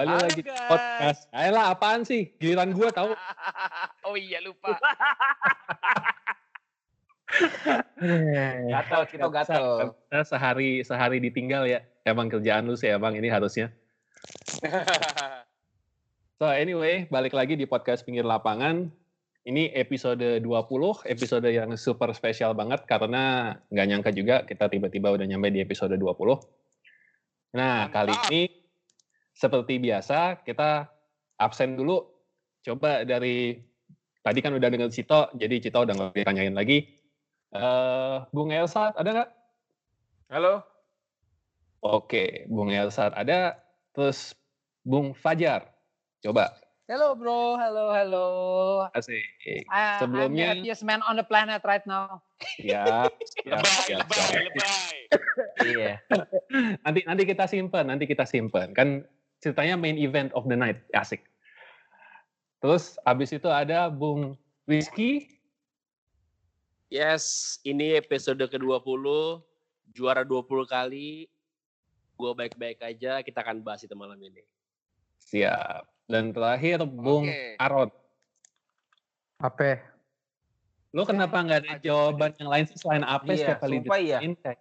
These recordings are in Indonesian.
Kembali Halo, lagi guys. podcast. Ayolah, apaan sih? Giliran gue tahu. oh iya lupa. Gatel, kita gatel. Kita sehari sehari ditinggal ya. Emang kerjaan lu sih emang ini harusnya. So anyway, balik lagi di podcast pinggir lapangan. Ini episode 20, episode yang super spesial banget karena nggak nyangka juga kita tiba-tiba udah nyampe di episode 20. Nah, Mantap. kali ini seperti biasa kita absen dulu. Coba dari tadi kan udah dengan Cito, jadi Cito udah nggak ditanyain lagi. Eh, Bung Elsat ada nggak? Halo? Oke, Bung Elsat ada. Terus Bung Fajar, coba. Hello bro, hello hello. Asik. I, Sebelumnya- I'm the happiest man on the planet right now. Ya, ya, lebay, lebay, lebay. Iya. Nanti nanti kita simpen, nanti kita simpen. Kan ceritanya main event of the night, asik. Terus abis itu ada Bung Rizky, Yes, ini episode ke-20. Juara 20 kali. Gue baik-baik aja, kita akan bahas itu malam ini. siap. Dan terakhir Bung Oke. Aron. Apa? Lo kenapa nggak ada jawaban yang lain sih selain apa Iya, setiap kali ditanyain kayak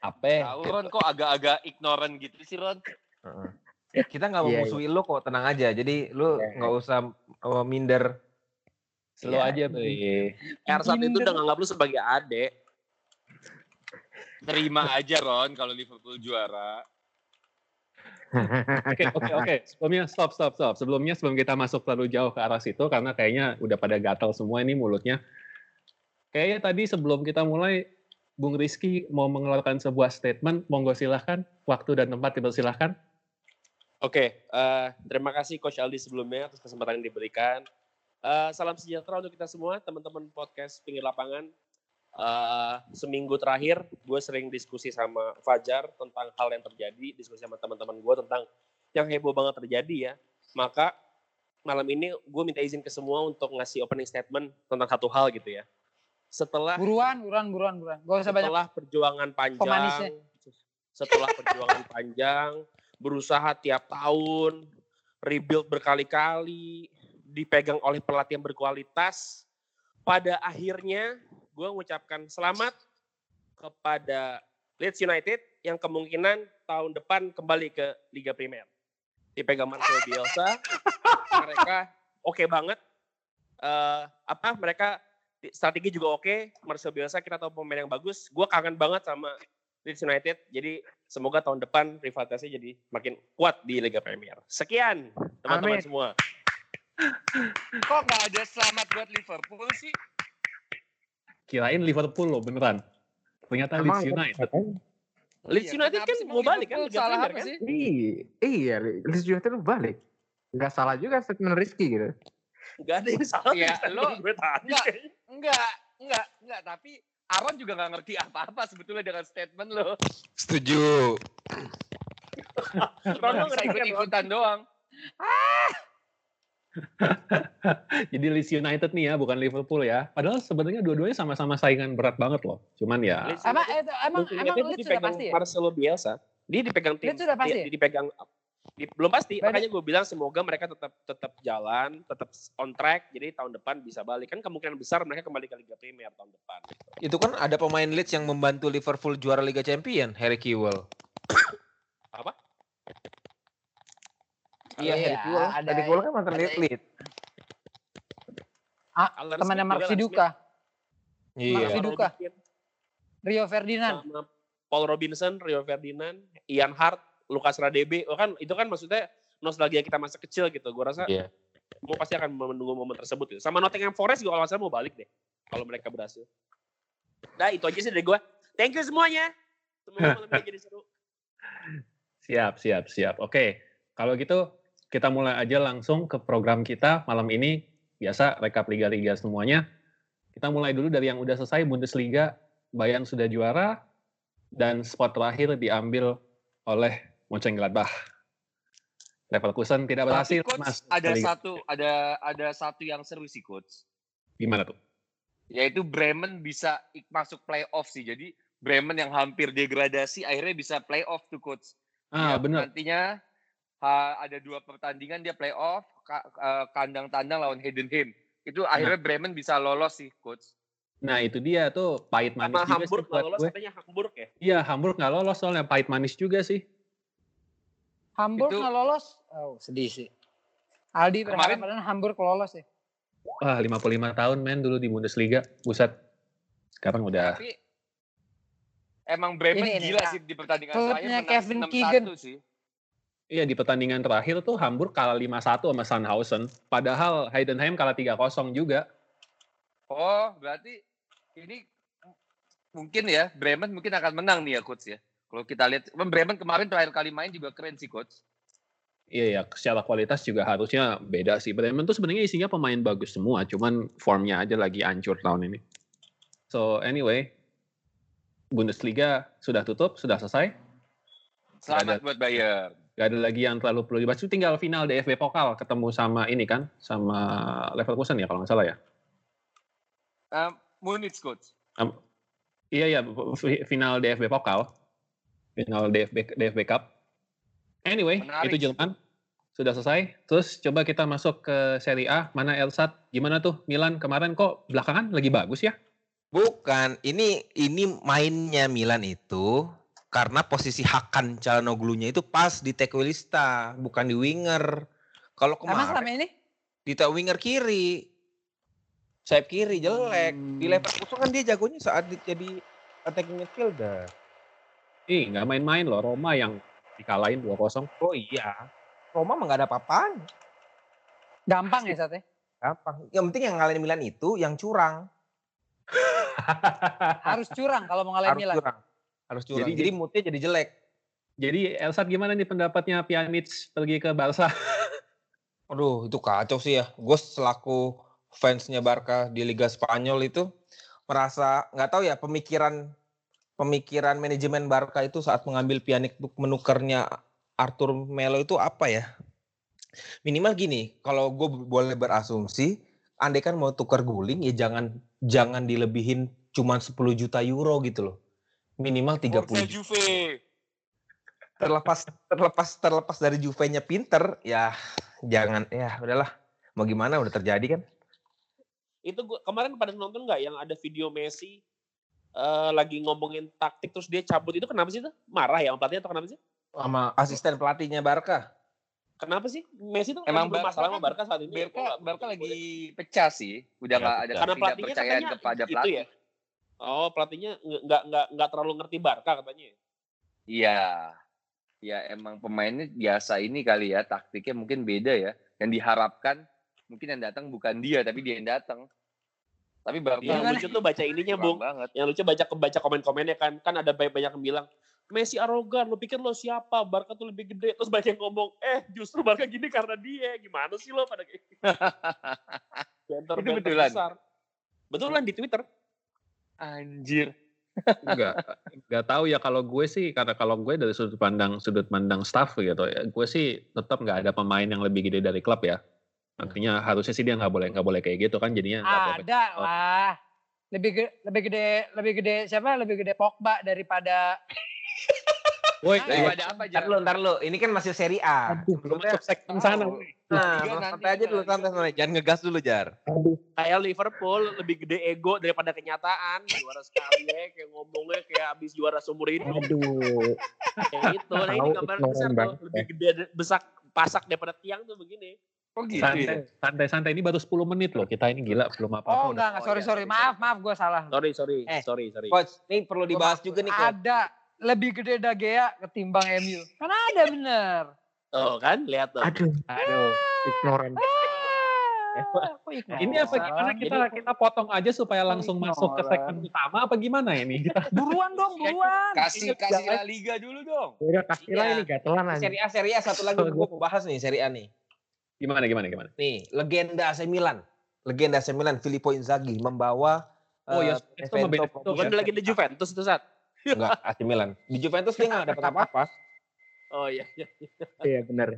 apa? Tahu Ron kok agak-agak ignoran gitu sih Ron. Kita nggak mau Iya, musuhin lu kok, tenang aja. Jadi lu Iya. nggak usah uh, minder. Slow Iya. aja tuh. Ersat itu Minder. udah nganggap lu sebagai adek. Terima aja Ron kalau Liverpool juara. Oke, oke, oke. Sebelumnya stop, stop, stop. Sebelumnya sebelum kita masuk terlalu jauh ke arah situ karena kayaknya udah pada gatal semua ini mulutnya. Kayaknya tadi sebelum kita mulai Bung Rizky mau mengeluarkan sebuah statement, monggo silahkan. Waktu dan tempat dipersilahkan. Oke, eh, terima kasih Coach Aldi sebelumnya atas kesempatan yang diberikan. Eh, salam sejahtera untuk kita semua, teman-teman podcast pinggir lapangan. Eh, seminggu terakhir, gue sering diskusi sama Fajar tentang hal yang terjadi, diskusi sama teman-teman gue tentang yang heboh banget terjadi ya. Maka malam ini gue minta izin ke semua untuk ngasih opening statement tentang satu hal gitu ya. Setelah Buruan, buruan, buruan, buruan. Gak usah banyak. setelah perjuangan pemanisnya. panjang, setelah perjuangan panjang, berusaha tiap tahun, rebuild berkali-kali, dipegang oleh pelatih yang berkualitas, pada akhirnya gue mengucapkan selamat kepada Leeds United yang kemungkinan tahun depan kembali ke Liga Primer. Dipegang Marcelo Bielsa, mereka oke banget. Eh, apa mereka strategi juga oke. Marcelo Bielsa kita tahu pemain yang bagus. Gue kangen banget sama Leeds United. Jadi semoga tahun depan rivalitasnya jadi makin kuat di Liga Premier. Sekian teman-teman Amin. semua. Kok nggak ada selamat buat Liverpool sih? Kirain Liverpool loh beneran. Ternyata Leeds United. Leeds Iya, United kan sih mau balik kan Liga salah apa kan? sih? Iya, iya. Leeds United lu balik. Nggak salah juga statement Rizky gitu. Gak ada yang salah. Iya, lo- gue tadi. Enggak, enggak, enggak, enggak. Tapi Aaron juga nggak ngerti apa-apa sebetulnya dengan statement lo. Setuju. Ron, lo Ron? ikut-ikutan doang. Jadi Leeds United nih ya, bukan Liverpool ya. Padahal sebenarnya dua-duanya sama-sama saingan berat banget loh. Cuman ya, Leeds Emang, emang, Leeds emang Leeds sudah dipegang pasti ya? Marcelo Bielsa. Dia dipegang tim. Leeds sudah pasti di- ya? dipegang di- belum pasti. Makanya gue bilang semoga mereka tetap tetap jalan, tetap on track. Jadi tahun depan bisa balik. Kan kemungkinan besar mereka kembali ke Liga Premier tahun depan. Itu kan ada pemain Leeds yang membantu Liverpool juara Liga Champion, Harry Kewell. Apa? Iya, Harry Kewell. ada- Harry Kewell kan mantan ada- Leeds. Ah, Alan temannya Smith Mark Viduka, Iya. Mark. Robinson, Rio Ferdinand. sama Paul Robinson, Rio Ferdinand, Ian Hart, Lukas Radebe. Oh kan itu kan maksudnya nostalgia kita masa kecil gitu. Gue rasa Iya. mau pasti akan menunggu momen tersebut. Gitu. Sama Nottingham Forest juga kalau nggak salah mau balik deh. Kalau mereka berhasil. Nah itu aja sih dari gue. Thank you semuanya. Semoga malam ini jadi seru. siap, siap, siap. Oke, kalau gitu kita mulai aja langsung ke program kita malam ini. Biasa rekap liga-liga semuanya. Kita mulai dulu dari yang udah selesai Bundesliga, Bayern sudah juara dan spot terakhir diambil oleh Mönchengladbach. Leverkusen tidak berhasil Tapi coach ke ada Liga. satu ada ada satu yang seru sih coach. Gimana tuh? Yaitu Bremen bisa ik- masuk playoff sih. Jadi Bremen yang hampir degradasi akhirnya bisa playoff tuh coach. Ah, Dia bener. Nantinya ha, ada dua pertandingan dia playoff ka- eh, kandang tandang lawan Heidenheim. Itu akhirnya Bremen bisa lolos sih, coach. Nah, itu dia tuh pahit manis Sama juga Hamburg sih nggak buat lolos gue. katanya Hamburg ya. Iya, Hamburg nggak lolos soalnya pahit manis juga sih. Hamburg Itu- nggak lolos. Oh, sedih sih. Aldi berharap Kemarin- padahal Hamburg lolos ya. Wah, 55 tahun men dulu di Bundesliga. Buset. Sekarang udah Tapi emang Bremen Ini, ini, gila Kak. sih di pertandingan terakhir menang Kevin 6-1 Keegan. sih. Iya di pertandingan terakhir tuh Hamburg kalah 5-1 sama Sandhausen. Padahal Heidenheim kalah 3-0 juga. Oh, berarti ini mungkin ya Bremen mungkin akan menang nih ya coach ya. Kalau kita lihat Bremen kemarin terakhir kali main juga keren sih coach. Iya ya, secara kualitas juga harusnya beda sih. Bremen tuh sebenarnya isinya pemain bagus semua, cuman formnya aja lagi hancur tahun ini. So anyway, Bundesliga sudah tutup, sudah selesai. Selamat ada- buat Bayern. Gak ada lagi yang terlalu perlu dibahas. Tinggal final DFB Pokal ketemu sama ini kan, sama Leverkusen ya kalau nggak salah ya. Um, Munich coach. Am- iya ya, fi- final DFB Pokal, final DFB DFB Cup. Anyway, Menarik. itu Jerman sudah selesai. Terus coba kita masuk ke Serie A. Mana Elsat? Gimana tuh Milan kemarin kok belakangan lagi bagus ya? Bukan, ini ini mainnya Milan itu karena posisi Hakan Calhanoglu-nya itu pas di Tequilista, bukan di winger. Kalau Emang selama kemarin ini? di winger kiri. Sayap kiri jelek. Di Leverkusen kan dia jagonya saat di- jadi attacking midfielder. Ih, nggak main-main loh. Roma yang dikalahin 2-0. Oh iya. Roma mah nggak ada apa-apaan. Gampang ya Sat ya? Gampang. Yang penting yang ngalahin Milan itu yang curang. Harus curang kalau mau ngalahin Harus Milan. curang. Harus curang. Jadi- Jadi, moodnya jadi jelek. Jadi Elsat gimana nih pendapatnya Pjanic pergi ke Barca? Aduh, itu kacau sih ya. Gue selaku fansnya Barca di Liga Spanyol itu merasa nggak tahu ya pemikiran pemikiran manajemen Barca itu saat mengambil Pjanic untuk menukarnya Arthur Melo itu apa ya? Minimal gini, kalau gue boleh berasumsi, andai kan mau tukar guling ya jangan jangan dilebihin cuma 10 juta euro gitu loh. Minimal 30 Forza juta Juve. terlepas terlepas terlepas dari Juve-nya pinter ya jangan ya udahlah mau gimana udah terjadi kan Itu gua, kemarin pada nonton nggak yang ada video Messi eh, lagi ngomongin taktik terus dia cabut itu kenapa sih itu? Marah ya sama pelatihnya atau kenapa sih? sama asisten pelatihnya Barca Kenapa sih Messi tuh Emang bermasalah sama Barca saat ini? Barca, nggak- Barca lagi pecah sih. Udah Ya, nggak ada pecah. karena pelatihnya ketidakpercayaan katanya kepada itu pelatih. ya. Oh, pelatihnya nggak nggak nggak nggak terlalu ngerti Barca katanya. Iya. Ya emang pemainnya biasa ini kali ya, taktiknya mungkin beda ya. Yang diharapkan mungkin yang datang bukan dia tapi dia yang datang. Tapi Barca Yang Gimana? lucu tuh baca ininya, Bung. banget. Yang lucu baca baca komen-komennya kan. Kan ada banyak banyak yang bilang Messi arogan, lo pikir lo siapa? Barca tuh lebih gede. Terus banyak yang ngomong, eh justru Barca gini karena dia. Gimana sih lo pada kayak gitu? Banter- Itu betulan? besar. Betulan di Twitter. Anjir. Enggak, enggak tahu ya kalau gue sih karena kalau gue dari sudut pandang sudut pandang staff gitu ya, gue sih tetap nggak ada pemain yang lebih gede dari klub ya. Artinya harusnya sih dia nggak boleh nggak boleh kayak gitu kan jadinya. Ada lah. Lebih gede, lebih gede, lebih gede siapa? Lebih gede Pogba daripada Woi, Daripada apa aja? ntar lu ntar lu ini kan masih seri A belum masuk segmen sana. Oh. nah santai aja dulu santai santai jangan ngegas dulu jar Kayak Liverpool lebih gede ego daripada kenyataan. Juara sekali ya, kayak ngomongnya kayak abis juara seumur hidup. Aduh. Kayak gitu. Nah ini Tahu, gambar ignoran besar tuh. Lebih gede, besak, pasak daripada tiang tuh begini. Kok gitu Santai, ya? santai, santai. Ini baru 10 menit loh. Kita ini gila, belum apa-apa. Oh udah. enggak, enggak, sorry, Oh, iya, sorry. sorry, Maaf, maaf, gue salah. Sorry, sorry, Eh, sorry, sorry. coach ini perlu dibahas juga nih coach Ada lebih gede Dagea ketimbang MU. Kan ada bener. Oh kan, lihat tuh. Aduh. Aduh. Ignoran. Ah, kok ignoran? Ini apa gimana kita kita potong aja supaya langsung masuk ke segmen utama apa gimana ini? Kita Buruan dong, buruan. Kasih kasih La Liga dulu dong. Udah kasih lah Iya. ini gatelan aja. seri A seri A satu lagi gue mau bahas nih seri A nih gimana gimana gimana? nih legenda AC Milan legenda AC Milan Filippo Inzaghi membawa Oh, ya, itu sama Benevento. Bukan lagi di Juventus itu saat. enggak AC Milan di Juventus dia nggak dapat apa-apa Oh iya, iya. Iya benar.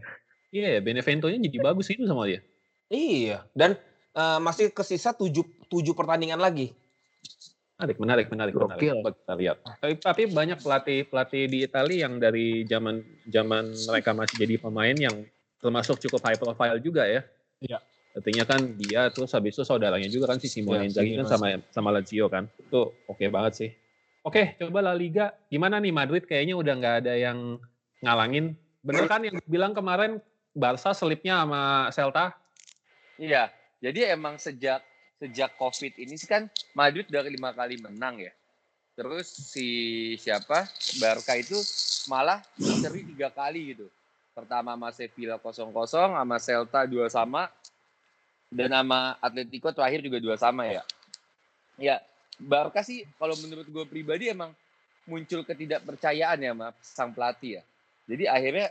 Iya, Beneventonya jadi bagus itu sama dia. Iya, dan eh, masih kesisa tujuh, tujuh pertandingan lagi. Menarik, menarik, menarik, menarik. Gokil. Kita lihat. Tapi, tapi banyak pelatih pelatih di Italia yang dari zaman zaman mereka masih jadi pemain yang termasuk cukup high profile juga ya. Iya. Artinya kan dia terus habis itu saudaranya juga kan si Simone Inzaghi si kan sama sama Lazio kan. Itu oke banget sih. Oke, coba La Liga. Gimana nih Madrid kayaknya udah nggak ada yang ngalangin. Bener kan yang bilang kemarin Barca selipnya sama Celta? Iya, jadi emang sejak sejak COVID ini sih kan Madrid udah lima kali menang ya. Terus si siapa Barca itu malah seri tiga kali gitu. Pertama sama Sevilla 0-0, sama Celta dua sama, dan sama Atletico terakhir juga dua sama ya. Ya, Barca sih kalau menurut gue pribadi emang muncul ketidakpercayaan ya sama sang pelatih ya. Jadi akhirnya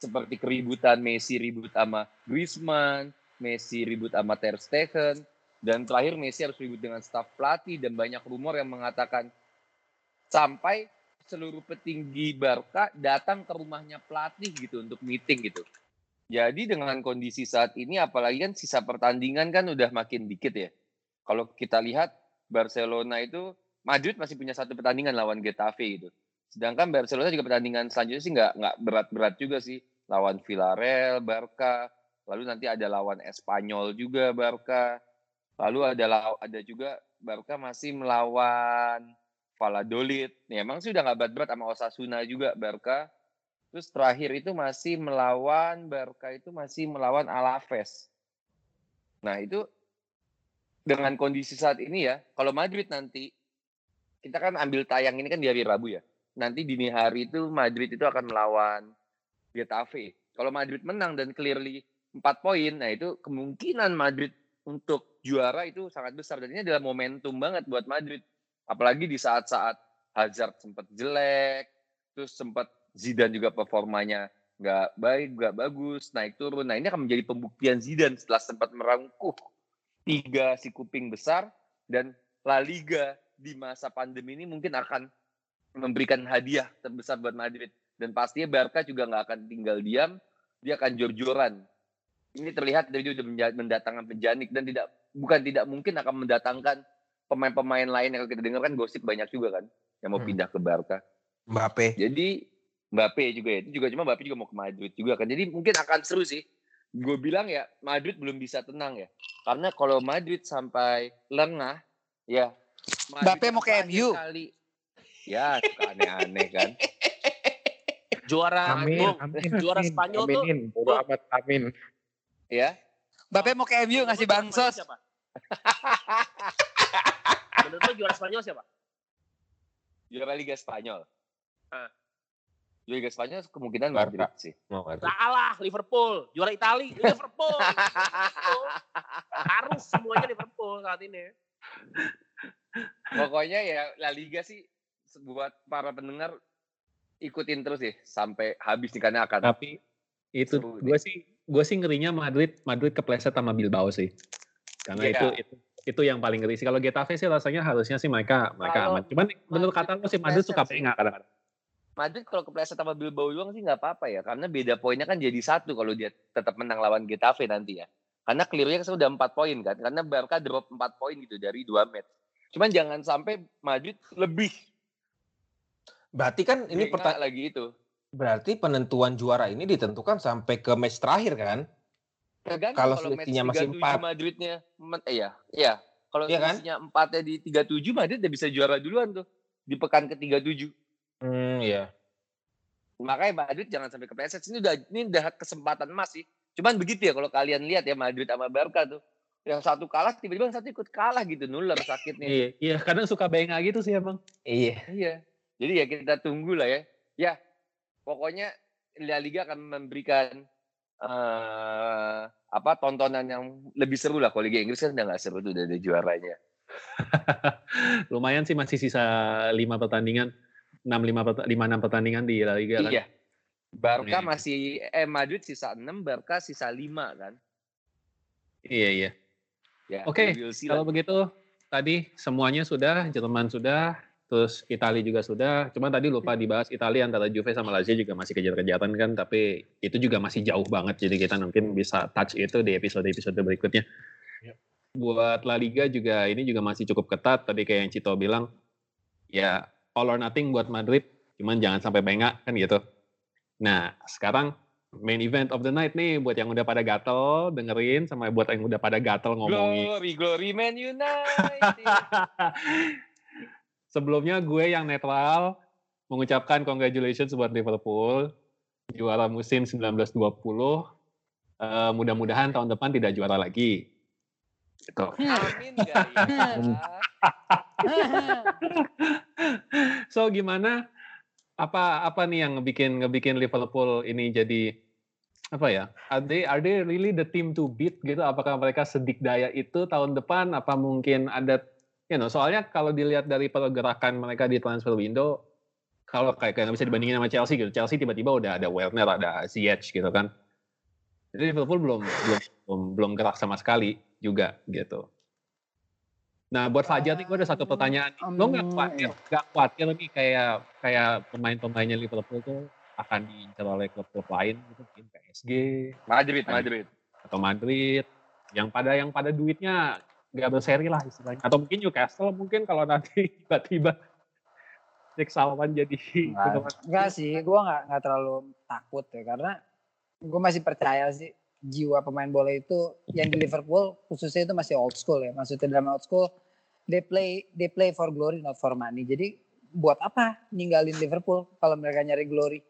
seperti keributan Messi ribut sama Griezmann, Messi ribut sama Ter Stegen, dan terakhir Messi harus ribut dengan staf pelatih dan banyak rumor yang mengatakan sampai seluruh petinggi Barca datang ke rumahnya pelatih gitu untuk meeting gitu. Jadi dengan kondisi saat ini apalagi kan sisa pertandingan kan udah makin dikit ya. Kalau kita lihat Barcelona itu Madrid masih punya satu pertandingan lawan Getafe gitu. Sedangkan Barcelona juga pertandingan selanjutnya sih nggak nggak berat-berat juga sih lawan Villarreal, Barca, lalu nanti ada lawan Espanyol juga Barca, lalu ada ada juga Barca masih melawan Valladolid. Ya, emang sih udah nggak berat-berat sama Osasuna juga Barca. Terus terakhir itu masih melawan Barca itu masih melawan Alaves. Nah itu dengan kondisi saat ini ya, kalau Madrid nanti kita kan ambil tayang ini kan di hari Rabu ya. Nanti dini hari itu Madrid itu akan melawan Getafe. Kalau Madrid menang dan clearly 4 poin, nah itu kemungkinan Madrid untuk juara itu sangat besar dan ini adalah momentum banget buat Madrid. Apalagi di saat-saat Hazard sempat jelek, terus sempat Zidane juga performanya nggak baik, nggak bagus, naik turun. Nah ini akan menjadi pembuktian Zidane setelah sempat merangkuh tiga si kuping besar dan La Liga di masa pandemi ini mungkin akan memberikan hadiah terbesar buat Madrid dan pastinya Barca juga nggak akan tinggal diam, dia akan jor-joran. Ini terlihat dari dia udah menja- mendatangkan penjanik dan tidak bukan tidak mungkin akan mendatangkan pemain-pemain lain yang kalau kita dengar kan gosip banyak juga kan yang mau Hmm. pindah ke Barca. Mbappe. Jadi Mbappe juga ya, itu juga cuma Mbappe juga mau ke Madrid juga kan. Jadi mungkin akan seru sih. Gue bilang ya Madrid belum bisa tenang ya. Karena kalau Madrid sampai lengah, ya. Madrid Mbappe mau ke MU. Kali, ya suka aneh-aneh kan. Juara Amin, amin, juara amin, Spanyol tuh aminin. Bodo amat, amin. Ya, Mbappe mau ke MU ngasih bansos. Menurut lu juara Spanyol siapa? juara Liga Spanyol. Ah. Juara Liga Spanyol kemungkinan Barca. Madrid sih. Mau Madrid. Salah, Liverpool. Juara Itali, Liverpool. Liverpool. Harus semuanya Liverpool saat ini. Pokoknya ya La Liga sih buat para pendengar ikutin terus sih sampai habis nih karena akan Tapi itu gue sih gue sih ngerinya Madrid Madrid kepleset sama Bilbao sih. Karena Iya. itu itu itu yang paling ngeri sih. Kalau Getafe sih rasanya harusnya sih mereka mereka Kalau aman. Cuman menurut kata lo sih Madrid suka pengak kadang-kadang. Madrid kalau kepleset sama Bilbao doang sih nggak apa-apa ya, karena beda poinnya kan jadi satu kalau dia tetap menang lawan Getafe nanti ya. Karena clearnya kan sudah empat poin kan, karena Barca drop empat poin gitu dari dua match. Cuman jangan sampai Madrid lebih Berarti kan ini ini perta- lagi itu. berarti penentuan juara ini ditentukan sampai ke match terakhir kan? Tergantung Kalau selisihnya masih 37 empat. Madridnya, eh, iya, iya. Kalau Iya kan? selisihnya empatnya di 37 Madrid udah bisa juara duluan tuh di pekan ke 37. Hmm, iya. Makanya Madrid jangan sampai kepleset. Ini udah ini udah kesempatan emas sih. Cuman begitu ya kalau kalian lihat ya Madrid sama Barca tuh. Yang satu kalah tiba-tiba yang satu ikut kalah gitu nular sakitnya. Iya, iya kadang suka bengak gitu sih emang. Iya. Iya. Jadi ya kita tunggu lah ya. Ya, pokoknya La Liga akan memberikan eh apa tontonan yang lebih seru lah. Kalau Liga Inggris kan udah nggak seru tuh udah ada juaranya. Lumayan sih masih sisa 5 pertandingan. 6 5 5 6 pertandingan di La Liga kan. Iya. Barca Iya. masih eh Madrid sisa 6, Barca sisa 5 kan. Iya, iya. Ya, Oke, lah. Kalau begitu tadi semuanya sudah, Jerman sudah, terus Italia juga sudah. Cuman tadi lupa dibahas Italia antara Juve sama Lazio juga masih kejar-kejaran kan, tapi itu juga masih jauh banget. Jadi kita mungkin bisa touch itu di episode-episode berikutnya. Yep. buat La Liga juga ini juga masih cukup ketat. Tadi kayak yang Cito bilang, ya all or nothing buat Madrid, cuman jangan sampai bengak kan gitu. Nah, sekarang main event of the night nih buat yang udah pada gatel dengerin sama buat yang udah pada gatel ngomongin. Glory, glory Man United. Sebelumnya gue yang netral mengucapkan congratulations buat Liverpool juara musim 1920. Eh, mudah-mudahan tahun depan tidak juara lagi. Gitu. Amin. So gimana? Apa apa nih yang ngebikin ngebikin Liverpool ini jadi apa ya? Are they are they really the team to beat gitu? Apakah mereka sedikdaya itu tahun depan? Apa mungkin ada you know, soalnya kalau dilihat dari pergerakan mereka di transfer window kalau kayak nggak bisa dibandingin sama Chelsea gitu. Chelsea tiba-tiba udah ada Werner, ada Ziyech gitu kan. Jadi Liverpool belum belum belum, belum gerak sama sekali juga gitu. Nah, buat Fajar nih gue ada satu pertanyaan. nih. Lo nggak Um, khawatir, nggak khawatir nih kayak kayak pemain-pemainnya Liverpool tuh akan diincar oleh klub-klub lain gitu, mungkin PSG Madrid, Madrid. atau Madrid, yang pada yang pada duitnya nggak berseri lah istilahnya. Atau mungkin Newcastle mungkin kalau nanti tiba-tiba Jack Salman jadi Enggak, enggak sih, gue nggak nggak terlalu takut ya karena gue masih percaya sih jiwa pemain bola itu yang di Liverpool khususnya itu masih old school ya. Maksudnya dalam old school they play they play for glory not for money. Jadi buat apa ninggalin Liverpool kalau mereka nyari glory?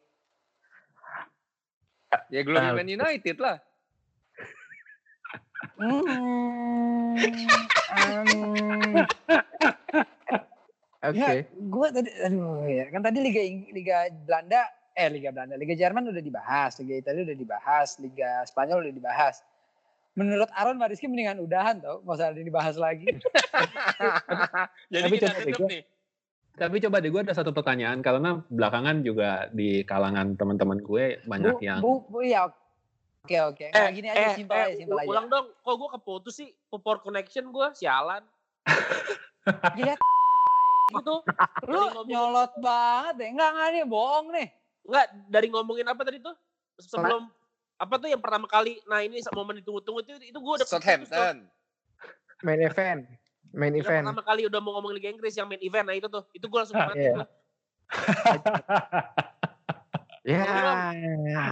Ya Glory Ah, Man United lah. Hmm, um, Oke. Ya, gue tadi, aduh ya, kan tadi Liga Liga Belanda, eh Liga Belanda, Liga Jerman udah dibahas, Liga Italia udah dibahas, Liga Spanyol udah dibahas. Menurut Aaron Mariski mendingan udahan tau, nggak usah dibahas lagi. Jadi Tapi kita coba tutup deh, nih. Tapi coba deh gue ada satu pertanyaan karena belakangan juga di kalangan teman-teman gue banyak Bu, yang bu, bu, ya oke oke. Nah, gini aja, simpel aja, simpel aja. ulang dong. Kok gue keputus sih? Power connection gue, sialan. Gila, Gitu. lu nyolot banget deh. Enggak, enggak nih, bohong nih. Enggak, dari ngomongin apa tadi tuh? Sebelum, apa tuh yang pertama kali, nah ini momen ditunggu-tunggu itu, itu gue udah. Southampton. Main event. Main Yang event. pertama kali udah mau ngomong Liga Inggris yang main event, nah itu tuh. Itu gue langsung mati. iya. tuh. Ya.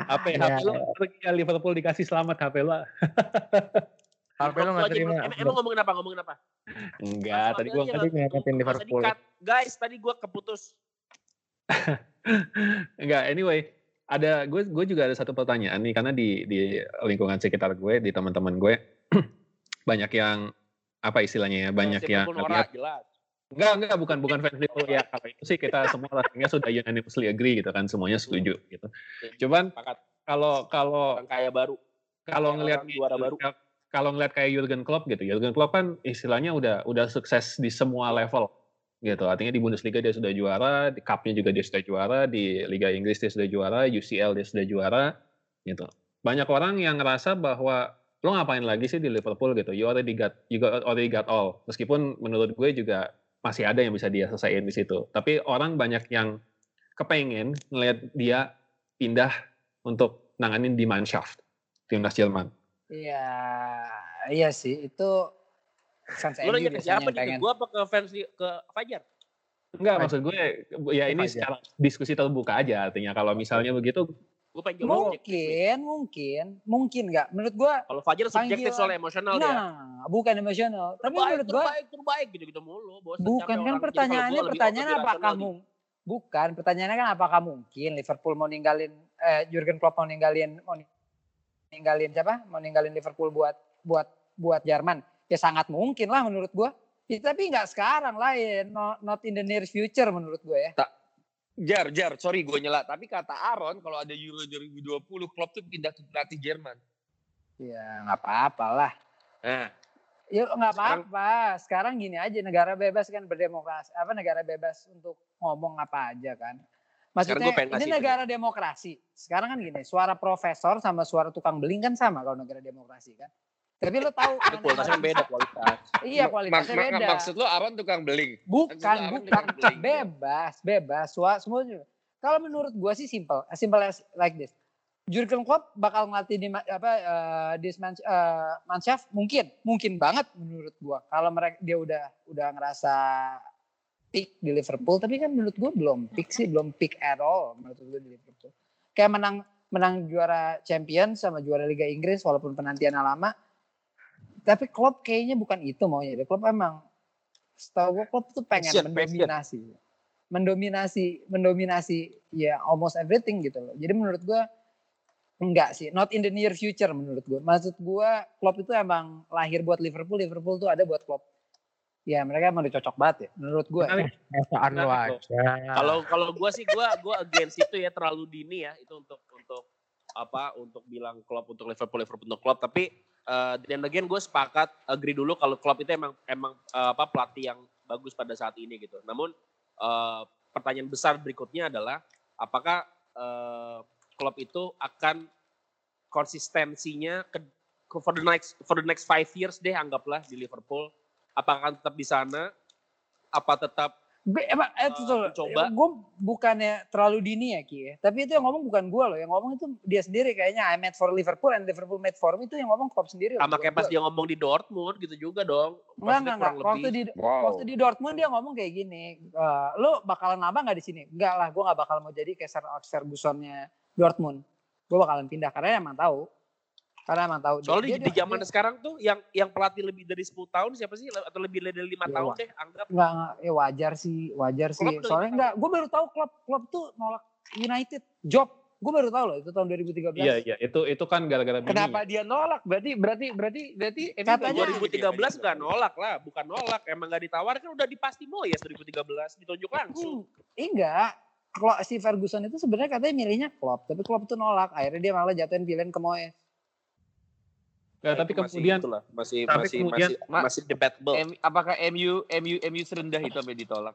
HP ya. HP lo ya Liverpool dikasih selamat HP lo. HP lo nggak terima. Emang, emang ngomongin apa? Ngomongin apa? Enggak, tadi aja, tadi usah Liverpool. di-cut. Guys, tadi gue keputus. enggak anyway ada gue gue juga ada satu pertanyaan nih karena di di lingkungan sekitar gue di teman-teman gue banyak yang apa istilahnya ya banyak yang norak, ngeliat- jelas. Enggak enggak bukan bukan fans Liverpool. Ya kalau itu sih kita semua rasanya sudah unanimously agree gitu kan. Semuanya setuju gitu. Cuman kalau kalau Orang kaya baru. kalau Kayak ngelihat juara baru. kalau ngelihat kayak Jurgen Klopp gitu. Jurgen Klopp kan istilahnya udah udah sukses di semua level gitu. Artinya di Bundesliga dia sudah juara di Cup-nya juga dia sudah juara di Liga Inggris dia sudah juara UCL dia sudah juara gitu. Banyak orang yang ngerasa bahwa lo ngapain lagi sih di Liverpool gitu? You already got you got, already got all. Meskipun menurut gue juga masih ada yang bisa dia selesaiin di situ tapi orang banyak yang kepengen ngelihat dia pindah untuk nanganin di Mannschaft timnas Jerman Iya, iya sih itu fans Lu nanya ke siapa nih? Ke pengen. gue apa ke fans ke Fajar? Enggak, maksud gue ya ini Fajar. secara diskusi terbuka aja artinya kalau misalnya begitu Gue pengen jawab objektif. Mungkin, mungkin, mungkin nggak. Menurut gua, Kalau Fajar subjektif Panggilan. soal emosional dia. nah, bukan emosional. Tapi Terbaik, menurut gua, terbaik, terbaik gitu-gitu mulu. Bosan bukan kan pertanyaannya, pertanyaan apakah rasional mung, bukan pertanyaannya kan apakah mungkin Liverpool mau ninggalin eh, Jurgen Klopp mau ninggalin mau ninggalin siapa? Mau ninggalin Liverpool buat buat buat Jerman? Ya sangat mungkin lah menurut gua. Ya, tapi nggak sekarang lah ya, not, not in the near future menurut gua ya. Jar, Jar, sorry gue nyela. Tapi kata Aaron, kalau ada Euro 2020, Klopp tuh pindah ke pelatih Jerman. Ya nggak apa-apa lah. Nah, Ya nggak apa-apa. Sekarang gini aja negara bebas kan berdemokrasi. Apa negara bebas untuk ngomong apa aja kan. Maksudnya ini kasih itu negara demokrasi. Sekarang kan gini, suara profesor sama suara tukang beling kan sama kalau negara demokrasi kan. Tapi lo tahu itu kualitasnya kan beda kualitas. Iya kualitasnya mak- beda. Maksud lo Aaron tukang beling? bukan, bukan. tukang beling. Bebas, bebas. Sua, semua juga. Kalau menurut gua sih simple. As simple as like this. Jurgen Klopp bakal ngelatih di apa eh, di Man, eh, Mannschaft mungkin mungkin banget menurut gua kalau mereka dia udah udah ngerasa peak di Liverpool tapi kan menurut gua belum peak sih belum peak at all menurut gua di Liverpool kayak menang menang juara Champions sama juara Liga Inggris walaupun penantiannya lama tapi Klopp kayaknya bukan itu maunya dia Klopp emang setahu gua Klopp tuh pengen Passion, passion. mendominasi mendominasi mendominasi ya almost everything gitu loh jadi menurut gua Enggak sih, not in the near future menurut gue. Maksud gue, Klopp itu emang lahir buat Liverpool, Liverpool tuh ada buat Klopp. Ya mereka emang udah cocok banget ya, menurut gue. Perasaan aja. Kalau kalau gue sih gue gue against itu ya terlalu dini ya itu untuk untuk apa untuk bilang klub untuk Liverpool Liverpool untuk klub tapi eh, dan again gue sepakat agree dulu kalau klub itu emang emang eh, apa pelatih yang bagus pada saat ini gitu. Namun eh, pertanyaan besar berikutnya adalah apakah eh, klub itu akan konsistensinya ke, ke for the next for the next five years deh anggaplah di Liverpool apakah akan tetap di sana apa tetap Be- emang, eh, itu Eh, tuh, mencoba. gue bukannya terlalu dini ya Ki ya. Tapi itu yang ngomong bukan gue loh, yang ngomong itu dia sendiri kayaknya I made for Liverpool and Liverpool made for me itu yang ngomong Klopp sendiri. loh, sama kayak pas dia ngomong di Dortmund gitu juga dong. Enggak, enggak, enggak. Waktu lebih. di, Wow. waktu di Dortmund dia ngomong kayak gini, "Eh, lo bakalan lama nggak di sini? Enggak lah, gue nggak bakal mau jadi kayak Sir Alex Fergusonnya Dortmund. Gue bakalan pindah karena emang tahu. Karena emang tahu. Soalnya di, di zaman dia- sekarang tuh yang yang pelatih lebih dari 10 tahun siapa sih atau lebih dari 5 Ya, tahun deh anggap. Enggak, enggak, ya wajar sih, wajar sih. Klopp tuh Soalnya enggak, gue baru tahu klub klub tuh nolak United job. Gue baru tahu loh itu tahun 2013. Iya, iya. Itu itu kan gara-gara. Kenapa dia nolak? Berarti berarti berarti berarti MU Katanya- nggak boleh 2013 gitu ya? nggak nolak lah, bukan nolak, emang nggak ditawarkan udah dipasti Moyes 2013 ditunjuk langsung. Hmm, enggak. Kalau si Ferguson itu sebenarnya katanya milihnya Klopp, tapi Klopp tuh nolak. Akhirnya dia malah jatuhin pilihan ke Moyes. Nggak, tapi Itu masih kemudian itulah, masih tapi masih kemudian- masih, Ma- masih debatable. M- apakah MU MU MU serendah itu sampai ditolak?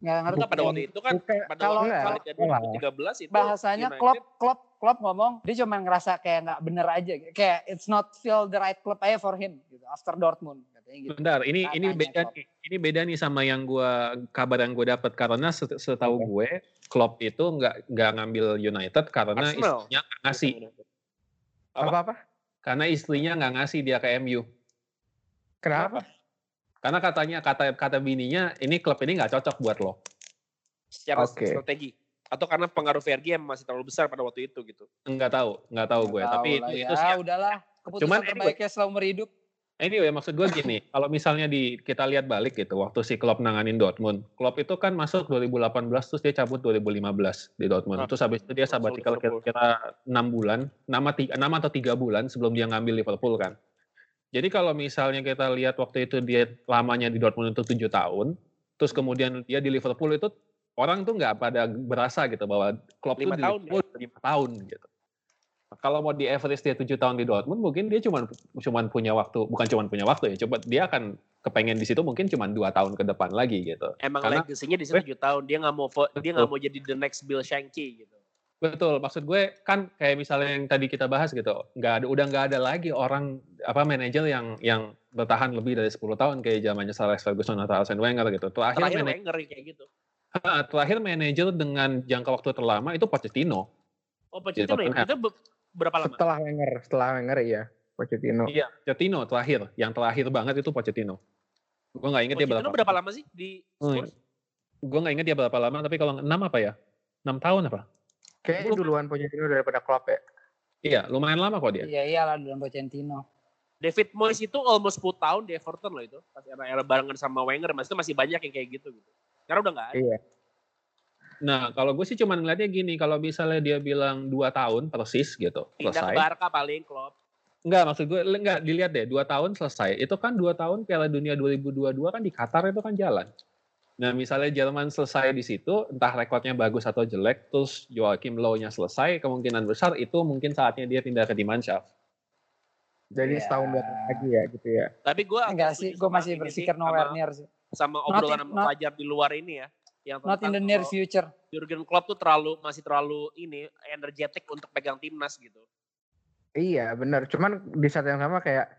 Enggak ngerti. Enggak pada waktu itu kan Bukan, pada kalau- waktu kalau- itu 2013 itu bahasanya United- Klopp Klopp Klopp ngomong dia cuma ngerasa kayak nggak bener aja kayak it's not feel the right club aja for him gitu after Dortmund katanya gitu. Bentar, ini ini Katanya beda Klopp. nih. Ini beda nih sama yang gua kabar yang gue dapat karena set- setahu gue Klopp itu nggak nggak ngambil United karena Arsenal. istrinya ngasih. Apa? Apa-apa? Karena istrinya nggak ngasih dia ke MU. Kenapa? Karena katanya kata kata bininya ini klub ini nggak cocok buat lo. secara Oke. strategi atau karena pengaruh Fergie yang masih terlalu besar pada waktu itu gitu. Nggak tahu, nggak tahu gue. Nggak Tapi tahu itu, lah itu ya, sih. udahlah keputusan Cuman anyway. terbaiknya seumur hidup. Anyway, maksud gue gini, kalau misalnya di kita lihat balik gitu, waktu si Klopp nanganin Dortmund, Klopp itu kan masuk 2018 terus dia cabut 2015 di Dortmund. Ah, terus habis itu dia Liverpool. kira-kira 6 bulan, 6, tiga, 6 atau 3 bulan sebelum dia ngambil Liverpool kan. Jadi kalau misalnya kita lihat waktu itu dia lamanya di Dortmund itu 7 tahun, terus kemudian dia di Liverpool itu orang tuh nggak pada berasa gitu bahwa Klopp tuh di tahun Liverpool 5 tahun gitu. Kalau mau di average dia 7 tahun di Dortmund, mungkin dia cuma cuman punya waktu, bukan cuma punya waktu ya, coba dia akan kepengen di situ mungkin cuma dua tahun ke depan lagi gitu. Emang Karena- legasinya di situ 7 tahun. Dia nggak mau vo- dia nggak mau jadi the next Bill Shankly gitu. Betul, maksud gue kan kayak misalnya yang tadi kita bahas gitu, nggak ada udah nggak ada lagi orang apa manajer yang yang bertahan lebih dari 10 tahun kayak zamannya Sir Alex Ferguson atau Arsene Wenger gitu. Terakhir, Terakhir mana- Wenger kayak gitu. Terakhir manajer dengan jangka waktu terlama itu Pochettino. Oh, Pochettino ya? Itu berapa lama? Setelah Wenger, setelah Wenger iya. Pochettino. Iya, Pochettino terakhir, yang terakhir banget itu Pochettino. Gue nggak inget dia Pochettino berapa. berapa lama sih di Hmm. Spurs? Gue nggak inget dia berapa lama, tapi kalau 6 apa ya? 6 tahun apa? Kayaknya duluan Pochettino daripada Klopp ya. Iya, lumayan lama kok dia. Iya iyalah dalam Pochettino. David Moyes itu almost 10 tahun di Everton loh itu. Pas era-era barengan sama Wenger, maksudnya masih banyak yang kayak gitu gitu. Sekarang udah nggak ada. Iya. Nah, kalau gue sih cuma ngeliatnya gini, kalau misalnya dia bilang 2 tahun persis gitu, Pindah ke selesai. Barca paling Klopp. Enggak, maksud gue enggak dilihat deh, 2 tahun selesai. Itu kan 2 tahun Piala Dunia 2022 kan di Qatar itu kan jalan. Nah, misalnya Jerman selesai di situ, entah rekornya bagus atau jelek, terus Joachim Low-nya selesai, kemungkinan besar itu mungkin saatnya dia pindah ke Dimanshaft. Jadi Iya. setahun dua tahun lagi ya gitu ya. Tapi gue Enggak sih, gue masih berpikir nowhere near sih. sama Not obrolan in- sama not- Fajar di luar ini ya. Yang Not in the near future. Jurgen Klopp tuh terlalu masih terlalu ini energetik untuk pegang timnas gitu. Iya benar. Cuman di saat yang sama kayak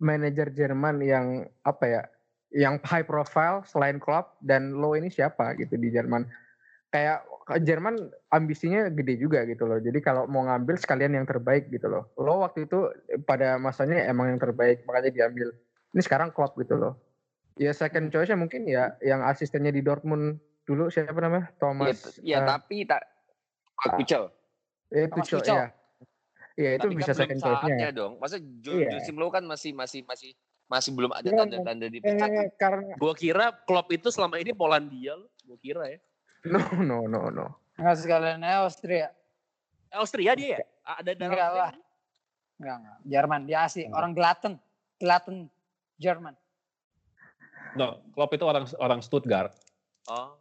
manajer Jerman yang apa ya, yang high profile selain Klopp dan Low ini siapa gitu di Jerman. kayak Jerman ambisinya gede juga gitu loh. Jadi kalau mau ngambil sekalian yang terbaik gitu loh. Lo waktu itu pada masanya emang yang terbaik makanya diambil. Ini sekarang Klopp gitu loh. Ya second choice-nya mungkin ya yang asistennya di Dortmund dulu siapa namanya? Ya, Thomas. ya eh, tapi tak ah. Tuchel. eh, Thomas Tuchel, Tuchel. ya. Iya itu Tapi bisa kan belum second choice-nya. saatnya dong. Masa Jo- Iya. Joachim Low kan masih masih masih masih belum ada Iya, tanda-tanda dipecat. Eh, karena Gua kira Klopp itu selama ini Polandia loh. Gua kira ya. no no no no. Enggak sekalian Austria. Austria dia ya? Ada darah Enggak lah. Enggak, enggak. Jerman, dia asli. Orang Glaten. Glaten, Jerman. No, Klopp itu orang orang Stuttgart Oh,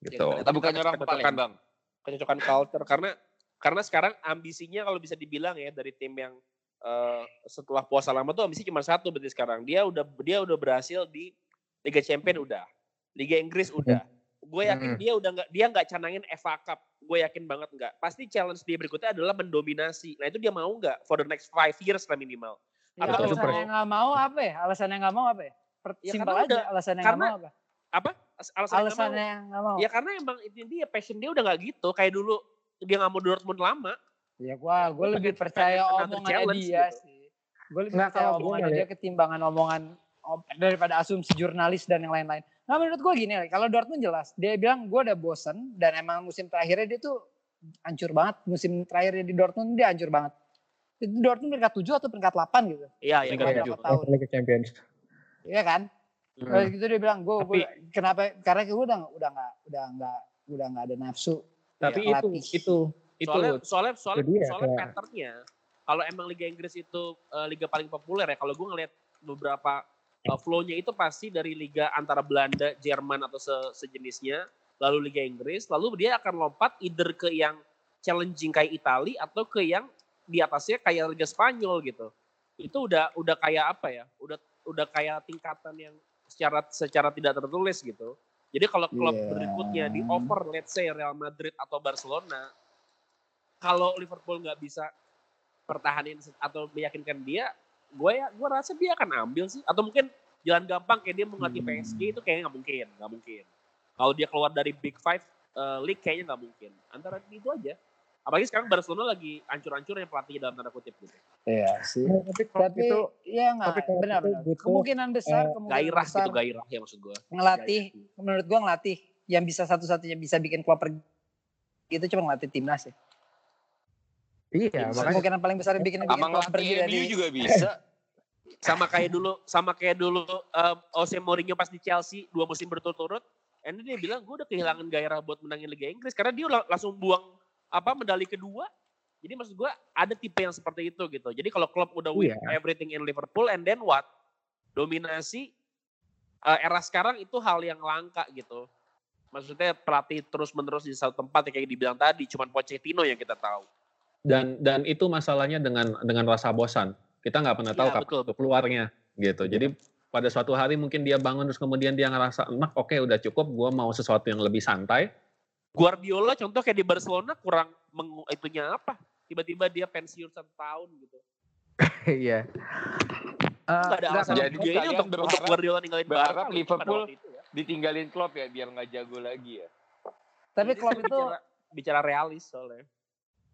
gitu. Ya, Tapi bukannya orang Kecocokan. Palembang. kecocokan culture karena karena sekarang ambisinya kalau bisa dibilang ya dari tim yang eh, setelah puasa lama tuh ambisi cuma satu berarti sekarang. Dia udah dia udah berhasil di Liga Champion udah. Liga Inggris udah. Gue yakin Hmm. dia udah nggak dia nggak canangin FA Cup. Gue yakin banget nggak. Pasti challenge dia berikutnya adalah mendominasi. Nah itu dia mau nggak for the next five years lah minimal. Ya, Atau itu alasannya nggak mau apa ya? Alasannya nggak mau apa ya? Per- Ya, Simpel karena aja udah- alasannya nggak karena mau apa? apa? As- Alasannya. Alasannya nggak mau. Ya karena emang itu dia passion dia udah nggak gitu. Kayak dulu dia nggak mau Dortmund lama. Ya gua gua Pengen- lebih pengen percaya omongannya challenge dia gitu. sih. Gue lebih Nggak, percaya omongannya ngeliat- dia ketimbangan omongan om- daripada asumsi jurnalis dan yang lain-lain. Nah menurut gue gini, kalau Dortmund jelas dia bilang gue udah bosen dan emang musim terakhirnya dia tuh hancur banget. Musim terakhirnya di Dortmund dia hancur banget. Itu Dortmund peringkat 7 atau peringkat 8 gitu. Iya, ya, Peringkat kayak tujuh. gitu. tahun. Liga Champions. Iya kan? Hmm. Terus gitu dia bilang gue Tapi- kenapa karena gue udah udah nggak udah nggak udah nggak ada nafsu. Tapi Ya, itu itu itu soalnya soalnya soalnya, dia, soalnya kayak- patternnya kalau emang Liga Inggris itu eh, liga paling populer ya kalau gue ngeliat beberapa eh, flow-nya itu pasti dari liga antara Belanda, Jerman atau se- sejenisnya lalu Liga Inggris lalu dia akan lompat either ke yang challenging kayak Itali atau ke yang di atasnya kayak Liga Spanyol gitu itu udah udah kayak apa ya udah udah kayak tingkatan yang secara secara tidak tertulis gitu jadi kalau klub Iya. berikutnya di over let's say Real Madrid atau Barcelona kalau Liverpool nggak bisa pertahanin atau meyakinkan dia, gue ya gue rasa dia akan ambil sih. Atau mungkin jalan gampang kayak dia mau ngelatih Hmm. PSG itu kayaknya nggak mungkin, nggak mungkin. Kalau dia keluar dari Big Five eh, League kayaknya nggak mungkin. Antara itu aja. Apalagi sekarang Barcelona lagi ancur-ancurnya pelatihnya dalam tanda kutip gitu. Iya sih. Nah, tapi Klopp Tapi itu ya nggak tapi kalau benar itu benar. butuh, Kemungkinan besar, eh, kemungkinan Gairah besar gitu, gairah ya maksud gue. ngelatih. Menurut gua ngelatih yang bisa satu-satunya bisa bikin klub pergi itu cuma ngelatih timnas ya. iya makanya Kemungkinan paling besar yang bikin bikin Sama klub pergi ngelatih dari MU juga bisa. Sama kayak dulu, sama kayak dulu um, Jose Mourinho pas di Chelsea dua musim berturut-turut. And dia bilang gue udah kehilangan gairah buat menangin Liga Inggris karena dia lang- langsung buang apa medali kedua. Jadi maksud gue ada tipe yang seperti itu gitu. Jadi kalau klub udah win Iya. everything in Liverpool and then what? Dominasi uh, era sekarang itu hal yang langka gitu. Maksudnya pelatih terus-menerus di satu tempat ya kayak dibilang tadi, cuman Pochettino yang kita tahu. dan dan itu masalahnya dengan dengan rasa bosan. Kita nggak pernah tahu Iya, kapan betul. keluarnya gitu. Jadi pada suatu hari mungkin dia bangun terus kemudian dia ngerasa enak, oke udah cukup, gue mau sesuatu yang lebih santai. Guardiola contoh kayak di Barcelona kurang meng, itunya apa? Tiba-tiba dia pensiun satu tahun gitu. iya. Eh, Gak ada nggak, alasan Jadi juga ini untuk, untuk berharap- Guardiola ninggalin Barca Liverpool itu ya. Ditinggalin Klopp ya biar nggak jago lagi ya. Tapi saya itu bicara, bicara realis soalnya.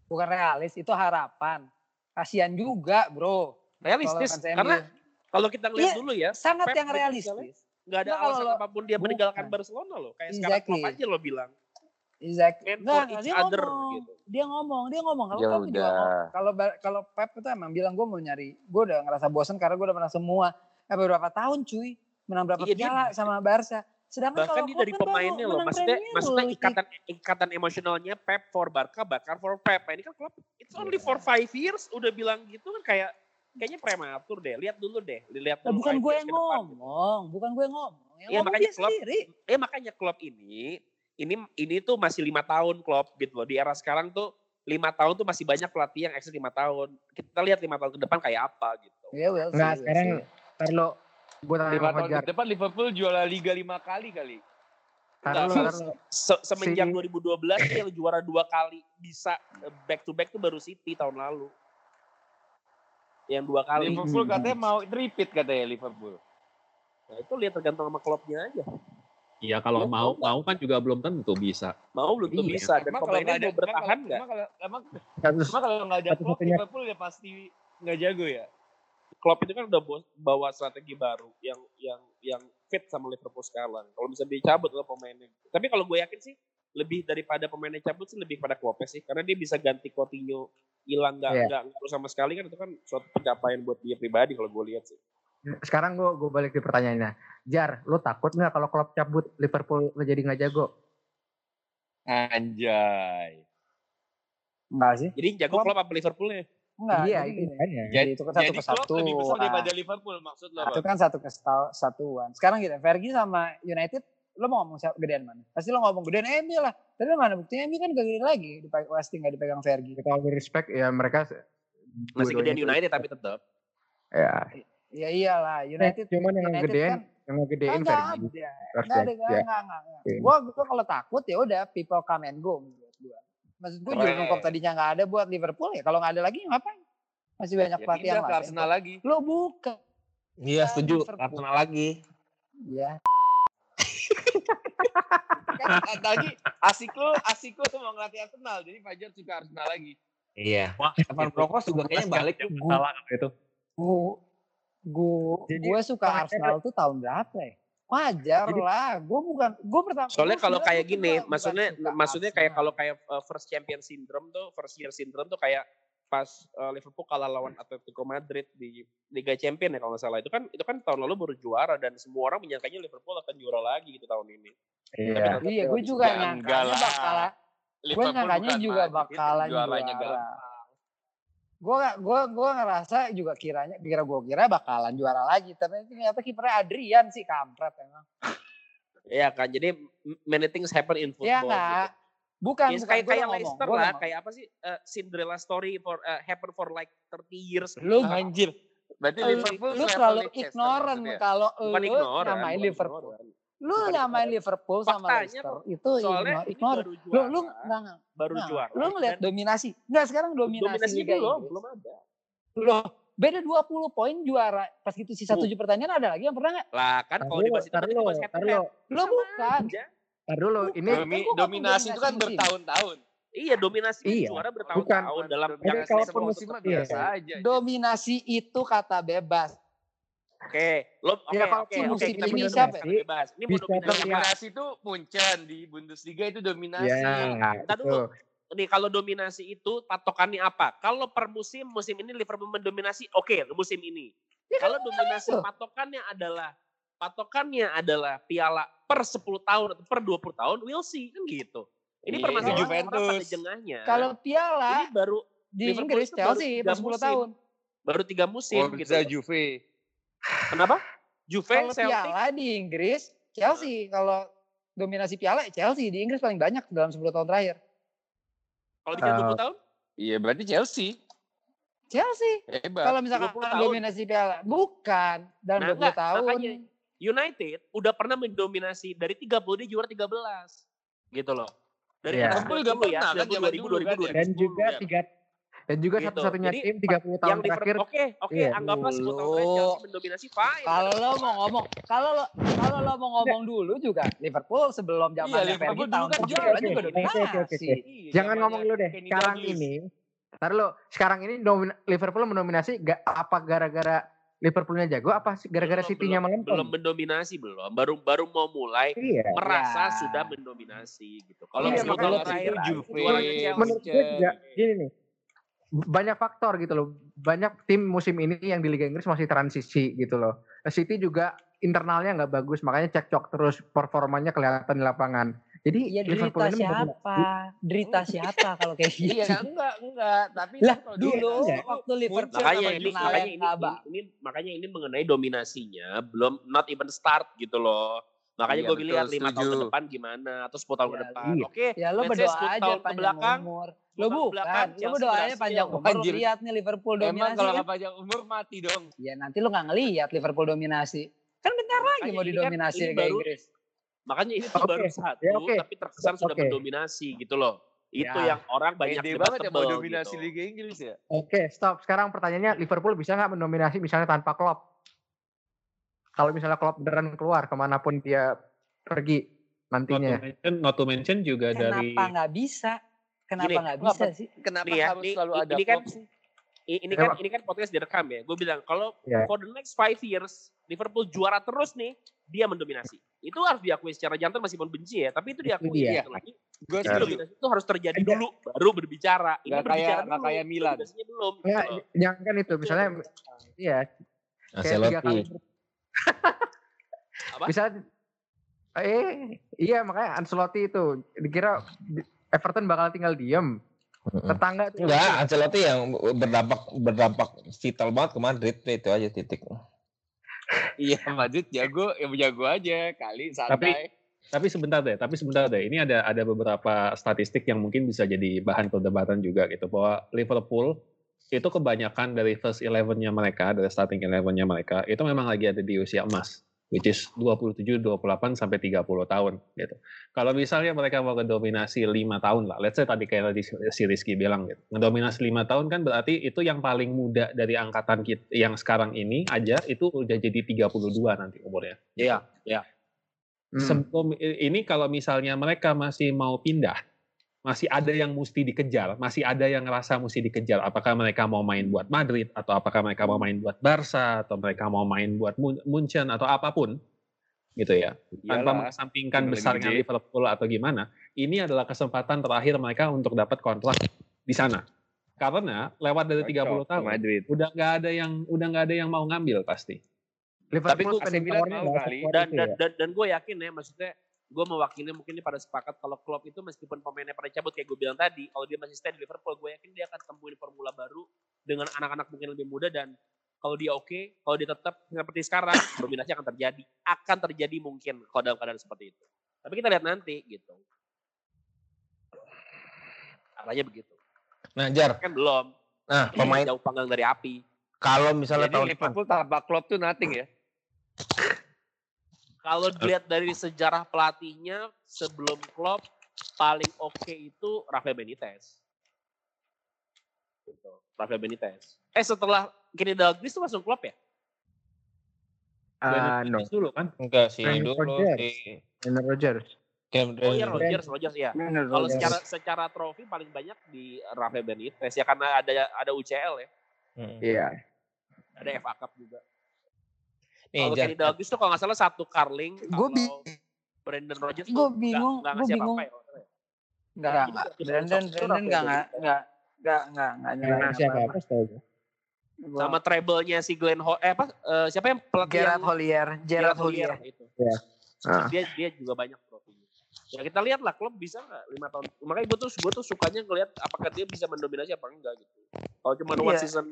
bukan realis, itu harapan. Kasihan juga, Bro. Realistis karena kalau kita ngeliat Iya, dulu ya, sangat Pep yang realistis. nggak ada Nah, kalau alasan lo- apa pun dia bukan. meninggalkan Barcelona loh. Kayak sekarang Exactly. Klopp aja lo bilang. Exactly. Each dia other ngomong, gitu. dia ngomong, dia ngomong. Kalau Ya Klopp juga ngomong. Kalau kalau Pep itu emang bilang gue mau nyari, gue udah ngerasa bosan karena gue udah menang semua. Eh beberapa tahun cuy, menang berapa Iya, dia- piala sama Barca. Sedangkan Bahkan kalau dia dari kan pemainnya loh. Maksudnya, Premier maksudnya ikatan ikatan emosionalnya Pep for Barca, Barca for Pep. Nah, ini kan Klopp, it's only for five years udah bilang gitu kan kayak kayaknya prematur deh. Lihat dulu deh, lihat Nah, dulu. bukan five gue yang ngomong, bukan gue yang ngomong. Yang Iya, ngomong makanya dia Klopp- sendiri. Eh makanya Klopp ini, ini ini tuh masih lima tahun Klopp gitu loh. Di era sekarang tuh lima tahun tuh masih banyak pelatih yang eksis lima tahun. Kita lihat lima tahun ke depan kayak apa gitu. Ya well Nggak, well sekarang sih. ntar lo gue tanya Lima tahun Fajar. ke depan Liverpool juara Liga lima kali kali. Ntar lo, Enggak, ntar lo. Se- semenjak Si- 2012 tuh yang juara dua kali bisa back to back tuh baru City tahun lalu. Yang dua kali. Liverpool Hmm. katanya mau repeat katanya Liverpool. Nah, itu lihat tergantung sama Kloppnya aja. Iya kalau mau mau mau kan juga belum tentu bisa. Mau belum tentu Iya. bisa dan Emang kalau pemainnya nggak ada, mau bertahan emang nggak? kalau- emang kalau emang kalau nggak ada Klopp, Satu-satunya- Liverpool ya pasti nggak jago ya. Klopp itu kan udah bawa strategi baru yang yang yang fit sama Liverpool sekarang. Kalau bisa dicabut lah pemainnya. Tapi kalau gue yakin sih lebih daripada pemainnya cabut sih lebih pada Klopp sih karena dia bisa ganti Coutinho hilang nggak Iya. nggak ngaruh sama sekali kan itu kan suatu pencapaian buat dia pribadi kalau gue lihat sih. Sekarang gue gue balik di pertanyaannya. Jar, lu takut nggak kalau Klopp cabut Liverpool jadi nggak jago? Anjay. Enggak sih. Jadi jago Klopp- Klopp apa Liverpoolnya? Enggak. iya, jadi itu gini. makanya. Jadi itu kan satu Jadi kesatuan. lebih besar daripada Liverpool maksud lo. Nah, itu kan satu kesatuan. Sekarang gitu, Fergie sama United, lo mau ngomong siapa gedean mana? Pasti lo ngomong gedean MU lah. Tapi mana buktinya MU kan gak gede lagi, dipakai pasti nggak dipegang Fergie. Kita respect ya mereka Masih gedean United tapi tetap. Ya. Ya iyalah, United. cuman yang United gedean kan yang ngegedein Enggak Fergie. ada. Enggak ada, ya. enggak, Ya. enggak, enggak. enggak. Oke. Gua, gua kalau takut ya udah people come and go menurut gua. Maksud gua. Jurgen Klopp tadinya enggak ada buat Liverpool ya. Kalau enggak ada lagi ngapain? Masih banyak Ya pelatih yang lain. Arsenal lagi. Lo bukan. Iya setuju. Arsenal lagi. Ya. Kan lagi asik lo, asik lo tuh mau ngelatih Arsenal. Jadi Fajar suka Arsenal lagi. Iya. Wah, Evan Brokos juga kayaknya balik tuh. Salah itu. Gua, Jadi, gua suka Arsenal tuh tahun berapa ya? Wajar Jadi- lah. Gua bukan, gua pertama. Soalnya kalau kayak gini, maksudnya bukan maksudnya kayak kalau kayak uh, first champion syndrome tuh, first year syndrome tuh kayak pas uh, Liverpool kalah lawan Atletico Madrid di Liga Champion ya kalau nggak salah. Itu kan itu kan tahun lalu baru juara dan semua orang menyangkanya Liverpool akan juara lagi gitu tahun ini. Iya. Iya, gue juga Ya, enggak nyangkanya lah. bakal gue Liverpool nyangkanya juga bakalan juaranya juara. Gue gue gue ngerasa juga kiranya kira gue kira bakalan juara lagi tapi ternyata kipernya Adrian sih kampret emang. Iya kan, jadi many things happen in football. Ya enggak. gitu. Bukan, Ya, kayak kayak. Leicester lah, ngomong. kayak apa sih uh, Cinderella story for uh, happen for like 30 years. Lu Anjir. Berarti lu, Liverpool lu Leicester ignoran kalau lu ignoran, namain Liverpool. ignoran. Lu Bukan namain ignoran. Liverpool sama Faktanya Leicester kok, itu Soalnya igno- ini ignoran. baru Lu juara. lu enggak enggak. baru Nah, juara. Lu ngeliat dan dominasi. Enggak sekarang dominasi, dominasinya Liga belum, Inggris. belum ada. Loh, beda 20 poin juara. Pas gitu sisa. 7 pertandingan ada lagi yang pernah enggak? Lah kan kalau dibahas itu head. dulu. Lo bukan. Tar dulu, ini Kan Domi- dominasi itu kan dominasi bertahun-tahun. Iya, dominasi Iya, juara bertahun-tahun dalam Dominasi kalaupun semua musim tetap iya. biasa aja. Dominasi itu kata bebas. Oke, lo oke Ya, oke musim oke ini kita bisa siapa? kita bebas. Ini mau Bisa dominasi? Dominasi itu Munchen di Bundesliga itu dominasi. Ya, itu. dulu. Nih kalau dominasi itu patokannya apa? Kalau per musim musim ini Liverpool mendominasi, oke musim ini. Ya kan Kalau dominasi itu. patokannya adalah patokannya adalah piala per 10 tahun atau per 20 tahun, we'll see kan gitu. Ini Iya, permasalahan Juventus. pada jengahnya. Kalau ini piala baru di Liverpool Inggris Chelsea per 10 musim. tahun. baru tiga musim Oh, gitu. Juve. Kenapa? Juve, Kalau Celtic, piala di Inggris Chelsea. Kalau dominasi piala Chelsea di Inggris paling banyak dalam 10 tahun terakhir. kalau bicara Eh, 20 tahun, Iya berarti Chelsea. Chelsea. Hebat. Kalau misalkan 20 tahun. dominasi piala bukan dalam Nah, 20 enggak, tahun. makanya. United udah pernah mendominasi dari 30 dia juara 13. Gitu loh. Dari Iya. atas Liverpool juga 20 ya, pernah kan, 2000, zaman 2000, dulu kan, 2000, ya. Dan juga ya. tiga dan juga Gitu. satu-satunya Jadi, tim 30 tahun yang terakhir oke oke Iya. anggaplah 10 tahun terakhir. Chelsea mendominasi fine Kalau lo mau ngomong, kalau lo kalau lo mau ngomong dulu juga Liverpool sebelum Iya, zamannya Liverpool tahun kan 70 juara. juga Oke, oke, dominasi. oke, oke, oke. Iya, Jangan zamannya ngomong dulu deh. Kenny Sekarang ini, tar lo. Sekarang ini domin- Liverpool mendominasi gak apa gara-gara Liverpoolnya jago apa sih gara-gara Belum, City-nya belum, melempem? belum mendominasi belum baru baru mau mulai Iya. merasa Ya. sudah mendominasi gitu kalau Iya, 10 makanya tahun itu terakhir Juve. Menurut gue juga gini nih. Banyak faktor gitu loh. Banyak tim musim ini yang di Liga Inggris masih transisi gitu loh. City juga internalnya nggak bagus, makanya cekcok terus performanya kelihatan di lapangan. Jadi Iya Liverpool derita siapa? Derita siapa kalau kayak gitu? Iya, enggak, enggak. Tapi Lah kalau dulu Iya, waktu Liverpool makanya ini makanya ini, ini, ini makanya ini mengenai dominasinya belum not even start gitu loh makanya Iya, gue betul, lihat lima tahun ke depan gimana atau 10 tahun ke Iya, depan iya. oke Ya lo berdoa 10 aja tahun ke panjang belakang umur. 10 Lo ke bukan, belakang lo Chelsea berdoa aja berhasil. panjang umur. Lo Anjir. lihat nih Liverpool Emang dominasi. kalau kan? nggak panjang umur mati dong. Ya nanti lo nggak ngelihat Liverpool dominasi. Kan bentar lagi Makanya mau kan- didominasi baru- Inggris. makanya ini tuh Oke, baru satu ya, oke. tapi terkesan sudah Oke. mendominasi gitu loh itu Ya. yang orang banyak Pede banget ya mau dominasi gitu. Liga Inggris ya. Oke, stop. Sekarang pertanyaannya Liverpool bisa nggak mendominasi misalnya tanpa Klopp? Kalau misalnya Klopp beneran keluar ke mana pun dia pergi Not to nantinya. mention, not to mention juga dari Kenapa nggak bisa? Kenapa nggak Kenapa, bisa sih? kenapa Nih ya, harus selalu i- ada ini kan- sih? Ini kan ini kan podcast direkam ya. Gue bilang kalau Ya. for the next five years Liverpool juara terus nih, dia mendominasi. Itu harus diakui secara jantan meskipun benci ya, tapi itu diakui. dia. gitu lagi. Gue Ya. dominasi itu harus terjadi Ada- dulu, baru berbicara. Ini Nggak berbicara kayak- nggak dulu, kayak Milan. belum. Ya, gitu jangan kan itu. Misalnya, iya, kayak tiga kali. Apa? Bisa, eh, iya makanya Ancelotti itu dikira Everton bakal tinggal diem. Tetangga tuh. Enggak, Ancelotti yang berdampak berdampak vital banget ke Madrid itu aja titik. Iya Madrid jago, ya jago aja kali santai. Tapi sebentar deh, tapi sebentar deh. Ini ada ada beberapa statistik yang mungkin bisa jadi bahan perdebatan juga gitu bahwa Liverpool itu kebanyakan dari first eleven-nya mereka, dari starting eleven-nya mereka itu memang lagi ada di usia emas, which is 27, 28 sampai 30 tahun gitu. Kalau misalnya mereka mau ngedominasi 5 tahun lah, let's say tadi kayak tadi si Rizky bilang gitu. Ngedominasi 5 tahun kan berarti itu yang paling muda dari angkatan kita yang sekarang ini aja itu udah jadi 32 nanti umurnya. Iya, iya. Hmm. sebelum ini kalau misalnya mereka masih mau pindah, masih ada yang mesti dikejar, masih ada yang ngerasa mesti dikejar. Apakah mereka mau main buat Madrid atau apakah mereka mau main buat Barca atau mereka mau main buat Mun- Munchen atau apa pun, gitu ya. Tanpa Iyalah. mengesampingkan besarnya gede. Liverpool atau gimana, ini adalah kesempatan terakhir mereka untuk dapat kontrak di sana. Karena lewat dari 30 Cocok ke tahun, Madrid. udah nggak ada yang udah nggak ada yang mau ngambil pasti. Liverpool Milan power-nya mau nggak kali. dan dan, ya. dan dan gue yakin ya maksudnya gue mewakili mungkin ini pada sepakat kalau Klopp itu meskipun pemainnya pada cabut kayak gue bilang tadi kalau dia masih stay di Liverpool gue yakin dia akan temuin formula baru dengan anak-anak mungkin lebih muda dan kalau dia oke kalau dia tetap seperti sekarang dominasi akan terjadi. Akan terjadi mungkin kalau dalam keadaan seperti itu. Tapi kita lihat nanti gitu. Arahnya begitu. Nah, Jar. kan belum. Nah, pemain jauh panggang dari api. Kalau misalnya Jadi tahun depan Liverpool tanpa Klopp tuh nothing ya. Kalau dilihat dari sejarah pelatihnya sebelum Klopp paling oke itu Rafael Benitez. Gitu. Rafael Benitez. Eh setelah Kenny Dalglish itu langsung Klopp ya? Ah, no. Dulu kan. enggak sih Brandon dulu Rodgers. si Brendan Rodgers. Cam Oh iya. Rodgers, Rodgers ya. Kalau secara secara trofi paling banyak di Rafael Benitez ya karena ada ada UCL ya, Mm. Iya. ada FA Cup juga. Nih, Kalau. Kenny Dalglish tuh kalau nggak salah satu Carling, Gue bi Brandon Rodgers Gua tuh nggak- bingung, apa-apa ya. salah ya. Enggak, enggak. Rafael Brandon, Brandon Rafael enggak, enggak, enggak, enggak, enggak, enggak nyalain Nah, siapa apa gue. Gua- sama treble-nya si Glenn Ho eh apa eh, siapa yang pelatih Gerard yang Hollier, Gerard Hollier. itu. Ah. Dia dia juga banyak trofinya. Ya kita lihat lah klub bisa nggak lima tahun. Makanya gue tuh gue tuh sukanya ngelihat apakah dia bisa mendominasi apa enggak gitu. Kalau cuma one Iya. season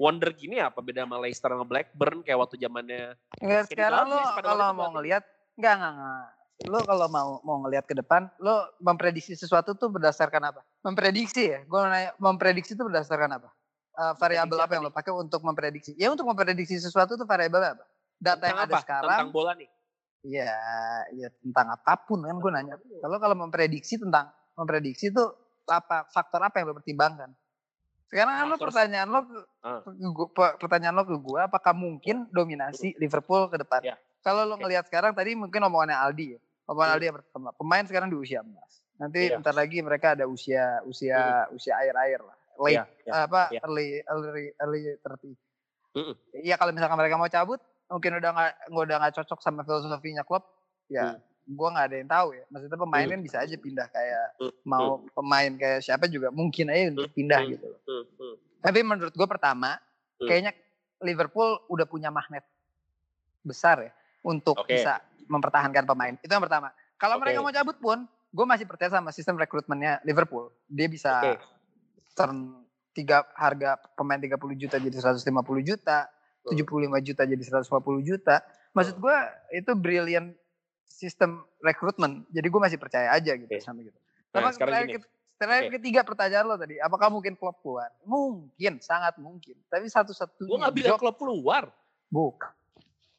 wonder gini apa beda sama Leicester sama Blackburn kayak waktu zamannya Enggak, sekarang lo pada kalau mau ngelihat, enggak, enggak, enggak. Lo kalau mau mau ngelihat ke depan, lo memprediksi sesuatu tuh berdasarkan apa? Memprediksi ya? Gue nanya, memprediksi itu berdasarkan apa? Eh, variabel apa yang lo pakai untuk memprediksi? Ya untuk memprediksi sesuatu tuh variabelnya apa? Data yang tentang ada apa? sekarang, Tentang bola nih. ya, ya tentang apa pun kan gue nanya. Kalau kalau memprediksi tentang memprediksi itu apa faktor apa yang lo pertimbangkan? Sekarang kan lo Faktor- pertanyaan lo ke, pe- pertanyaan lo ke gue apakah mungkin dominasi Liverpool ke depan? Ya. Kalau lo Oke. ngelihat sekarang tadi mungkin omongannya Aldi ya. Omongan Hmm. Aldi yang pertama. Pemain sekarang di usia emas. Nanti Iya. bentar lagi mereka ada usia usia usia air-air lah. Late Iya, iya. apa iya. early early early 30. Mm-mm. Iya kalau misalkan mereka mau cabut mungkin udah nggak udah nggak cocok sama filosofinya klub ya gua nggak ada yang tahu ya maksudnya pemain Hmm. kan bisa aja pindah kayak Hmm, mau pemain kayak siapa juga mungkin aja untuk pindah Hmm. gitu loh Hmm, hmm. Tapi menurut gue pertama Hmm. kayaknya Liverpool udah punya magnet besar ya untuk Oke. bisa mempertahankan pemain itu yang pertama kalau Oke. mereka mau cabut pun gue masih percaya sama sistem rekrutmennya Liverpool dia bisa Oke. turn tiga harga pemain 30 juta jadi 150 juta, Betul. 75 juta jadi 150 juta. Maksud gue itu brilliant sistem rekrutmen. Jadi gue masih percaya aja gitu Oke. sama gitu. Nah, Sama sekarang gini. ke- terakhir Oke. ketiga pertanyaan lo tadi, apakah mungkin klub keluar? Mungkin, sangat mungkin. Tapi satu-satunya Gue nggak bilang klub keluar. bukan.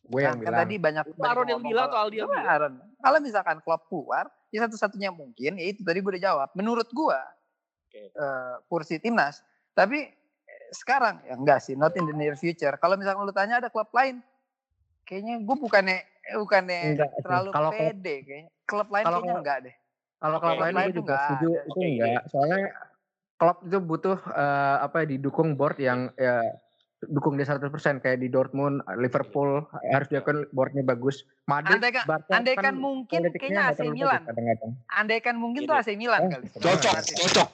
Gue yang kan bilang. tadi banyak, Itu banyak Aaron yang bilang atau Aldi yang bilang? Aaron. Kalau misalkan klub keluar, ya satu-satunya mungkin ya itu tadi gue udah jawab. Menurut gue Oke. eh, kursi timnas. Tapi eh, sekarang ya enggak sih, not in the near future. Kalau misalkan lu tanya ada klub lain, kayaknya gue bukannya eh, bukannya Enggak terlalu Kalau pede kayaknya. Klub lain kalau kayaknya enggak deh. Kalau klub lain gue tuh juga setuju itu enggak. Soalnya klub itu butuh eh, apa ya didukung board yang ya dukung dia 100% kayak di Dortmund, Liverpool harus diakui boardnya bagus. Madrid, Andaikan- Barca andaikan mungkin politiknya kayaknya AC Milan. bagus kadang-kadang. Andaikan mungkin Gini. tuh AC Milan Eh, kali. Cocok, cocok.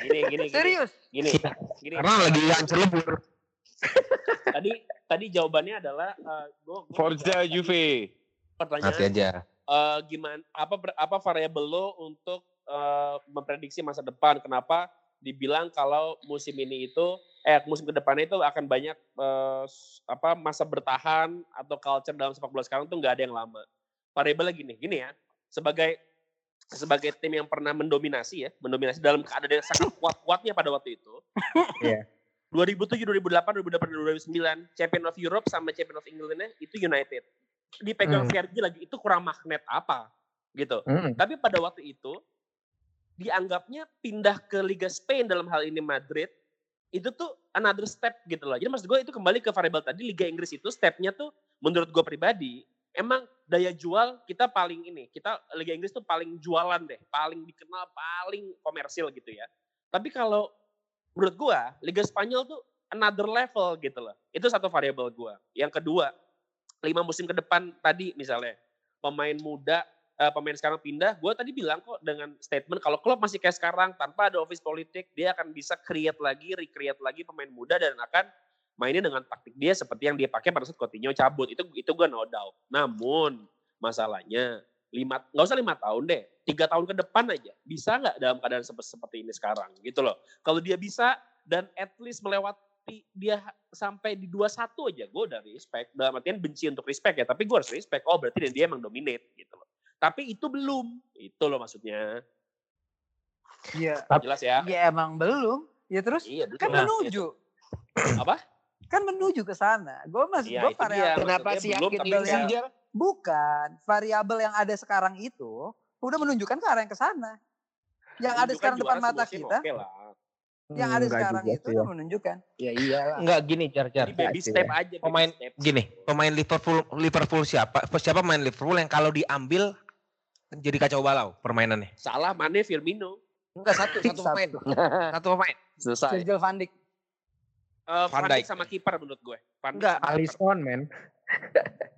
Gini, gini, gini. Serius? Gini, gini. Karena lagi yang celebur. Tadi tadi jawabannya adalah uh, gua, gua Forza Juve. Pertanyaan Nanti aja. Eh, gimana apa apa variabel lo untuk eh, memprediksi masa depan? Kenapa dibilang kalau musim ini itu eh musim ke depannya itu akan banyak s- apa masa bertahan atau culture dalam sepak bola sekarang tuh nggak ada yang lama. Variabelnya gini gini ya. Sebagai sebagai tim yang pernah mendominasi ya mendominasi dalam keadaan yang sangat kuat-kuatnya pada waktu itu. Iya. 2007 2008 2008 2009 champion of Europe sama champion of England itu United dipegang Hmm. Fergie lagi itu kurang magnet apa gitu Mm-mm. tapi pada waktu itu dianggapnya pindah ke Liga Spain dalam hal ini Madrid itu tuh another step gitu loh. Jadi maksud gue itu kembali ke variabel tadi Liga Inggris itu stepnya tuh menurut gue pribadi emang daya jual kita paling ini kita Liga Inggris tuh paling jualan deh, paling dikenal, paling komersil gitu ya. Tapi kalau menurut gue Liga Spanyol tuh another level gitu loh. Itu satu variabel gue. Yang kedua lima musim ke depan tadi misalnya pemain muda eh, pemain sekarang pindah, gue tadi bilang kok dengan statement kalau klub masih kayak sekarang tanpa ada office politik, dia akan bisa create lagi, recreate lagi pemain muda dan akan mainin dengan taktik dia seperti yang dia pakai pada saat Coutinho cabut. Itu itu gue no doubt. Namun masalahnya lima nggak usah lima tahun deh, tiga tahun ke depan aja bisa nggak dalam keadaan seperti ini sekarang gitu loh. Kalau dia bisa dan at least melewati dia sampai di 21 aja gue udah respect dalam artian benci untuk respect ya tapi gue harus respect oh berarti dia emang dominate gitu loh tapi itu belum itu loh maksudnya Iya. jelas ya Ya emang belum. Ya terus iya belum. kan Nah, menuju. apa Kan menuju ke sana. Gue masih Iya, gue variabel Kenapa sih belum, yakin tapi sih? bukan variabel yang ada sekarang itu udah menunjukkan ke arah yang ke sana. Yang ada sekarang depan mata kita, oke lah. Yang ada Enggak sekarang juga itu udah ya. menunjukkan. Ya iyalah. Enggak gini, Jar Jar. Jadi baby sih, step ya. aja Pemain step. gini, pemain Liverpool Liverpool siapa? Siapa pemain Liverpool yang kalau diambil jadi kacau balau permainannya? salah Mane Firmino Enggak satu, satu pemain. Satu pemain. Selesai. Virgil van Dijk. Eh, Van Dijk sama kiper menurut gue Van Dijk Enggak. Alisson men.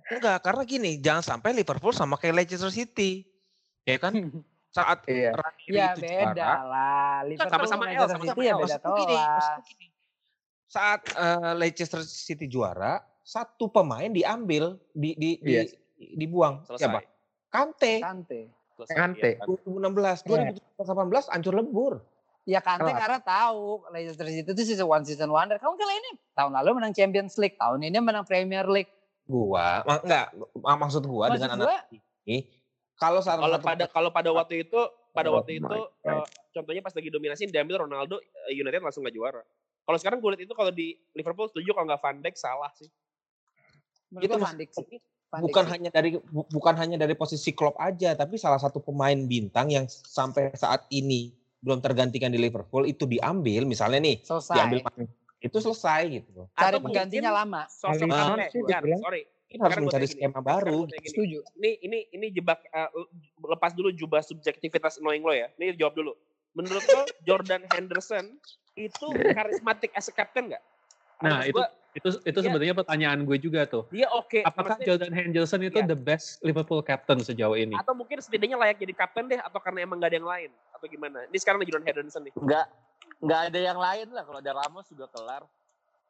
Enggak, karena gini, jangan sampai Liverpool sama kayak Leicester City. Ya kan? Saat Iya. Ranieri Ya itu beda juara, lah. Liverpool sama-sama sama L, Manchester sama-sama City ya beda maksudku gini, kelas. maksudku gini. Saat eh, Leicester City juara, satu pemain diambil, di, di, di- Yes. dibuang. selesai Siapa? Kante. Kante. Selesai, Kante. iya kan. 2016, 2018 hancur lebur. Ya Kante Kelas. karena tahu Leicester City itu season one season wonder. Kamu kira ini tahun lalu menang Champions League, tahun ini menang Premier League. Gua, enggak, mak- maksud gua Maksud dengan gua- anak ini, kalau kalau pada kalau pada waktu itu pada Oh waktu itu God. eh, contohnya pas lagi dominasi diambil Ronaldo eh, United langsung nggak juara kalau sekarang gue lihat itu kalau di Liverpool setuju kalau nggak Van Dijk salah sih Menurut itu Van Dijk sih. Van Dijk bukan sih. hanya dari bu- bukan hanya dari posisi klub aja, tapi salah satu pemain bintang yang sampai saat ini belum tergantikan di Liverpool itu diambil, misalnya nih selesai. diambil itu selesai gitu. Cari Atau penggantinya mungkin lama. sosok eh, dibilang. sorry Ini harus mencari gini, skema sekarang baru. gini. Setuju. ini ini ini jebak eh, lepas dulu jubah subjektivitas annoying lo ya ini jawab dulu menurut lo Jordan Henderson itu karismatik as a captain nggak Nah, Maksud itu gua, itu itu Iya. sebenarnya pertanyaan gue juga tuh. dia oke Apakah maksudnya- Jordan Henderson itu Iya. the best Liverpool captain sejauh ini? atau mungkin setidaknya layak jadi kapten deh atau karena emang gak ada yang lain atau gimana ini sekarang ada Jordan Henderson nih Enggak enggak ada yang lain lah kalau ada Ramos juga kelar.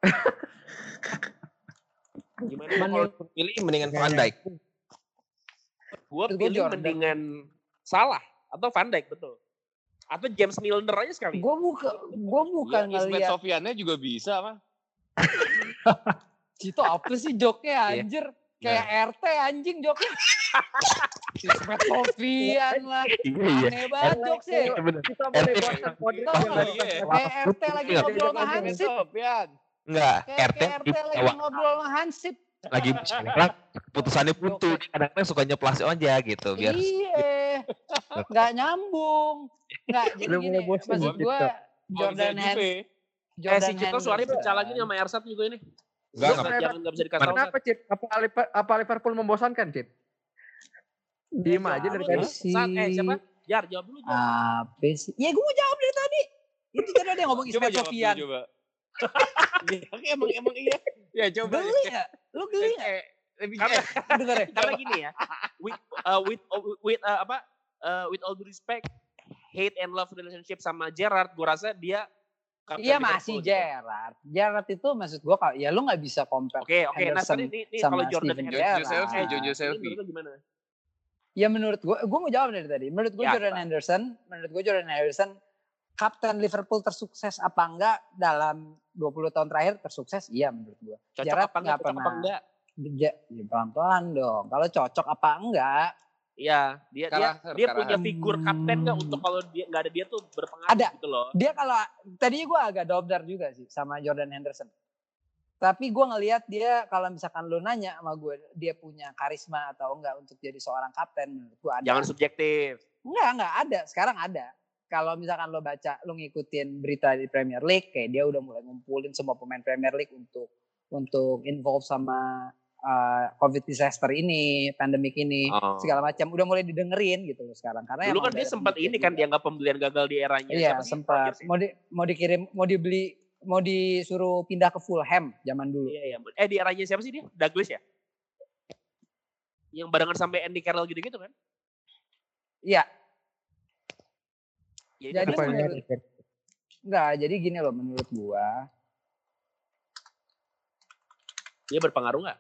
gimana Kalau pilih mendingan Van Dijk. gue pilih Jordan. mendingan salah atau Van Dijk betul atau James Milner aja sekali Gue buka, gue bukan Iya, Ismet ngeliat Sofiannya juga bisa mah. itu apa sih joknya Iya. anjir. Kayak RT anjing joknya. Ismet Sofian lah. Iya, Aneh banget jok sih. Kita boleh buat podcast Iya. Kayak RT lagi Iya. ngobrol sama Hansip. Sofian. Enggak, Kayak RT kayak RT lagi ngobrol sama Hansip. lagi keputusannya buntu, kadang-kadang suka nyeplas aja gitu biar Iya. Nggak nyambung. Nggak, jadi gini. Maksud gue Jordan Hen Juve. eh Jordan si Cito suaranya pecah lagi nih sama Ersat juga ini Enggak, enggak. jangan nggak bisa dikasih. Kenapa, Cit? Apa, apa Liverpool membosankan, Cit? Diem aja dari tadi. Saat, eh siapa? Jar, jawab dulu. Jar. Apa sih? Ya gue mau jawab dari tadi. Itu tadi ada yang ngomong Coba Ismail Sofian. dulu, coba. Emang emang iya. Ya coba. Geli ya? Lu geli? Eh, lebih Karena, eh, Dengar ya? karena gini ya, with, uh, with, with uh, apa, uh, with all due respect, hate and love relationship sama Gerrard, gue rasa dia Iya masih gitu. Gerrard. Gerrard itu maksud gue kalau ya lu nggak bisa compare. Oke, oke. Nah, Henderson tadi ini, ini sama kalau Jordan Steven Eh, John ini Josevi. menurut lu gimana? Ya menurut gue, gue mau jawab dari tadi. Menurut gue Ya, Jordan apa? Henderson, menurut gue Jordan Henderson kapten Liverpool tersukses apa enggak dalam 20 tahun terakhir tersukses? Iya menurut gue. Cocok Gerrard apa enggak? nggak Cocok apa pernah. enggak? Ya pelan-pelan dong. Kalau cocok apa enggak? Iya, dia dia dia punya figur kapten nggak untuk kalau dia nggak ada dia tuh berpengaruh Ada. gitu loh. Dia kalau tadinya gue agak dobdar juga sih sama Jordan Henderson. Tapi gue ngelihat dia kalau misalkan lu nanya sama gue, dia punya karisma atau enggak untuk jadi seorang kapten menurut gue ada. Jangan subjektif. Enggak, enggak ada. Sekarang ada. Kalau misalkan lo baca, lo ngikutin berita di Premier League, kayak dia udah mulai ngumpulin semua pemain Premier League untuk untuk involve sama uh, COVID disaster ini, pandemik ini, Oh. segala macam. Udah mulai didengerin gitu loh sekarang. Karena Dulu kan dia sempat ini kan dianggap pembelian gagal di eranya. Iya, sempat. Mau di, mau dikirim, mau dibeli, mau disuruh pindah ke Fulham zaman dulu. Iya, iya. Eh di eranya siapa sih dia? Douglas ya? Yang barengan sampai Andy Carroll gitu-gitu kan? Iya, Ya, Jadi Apa menurut- enggak. Jadi gini loh menurut gua. dia berpengaruh nggak?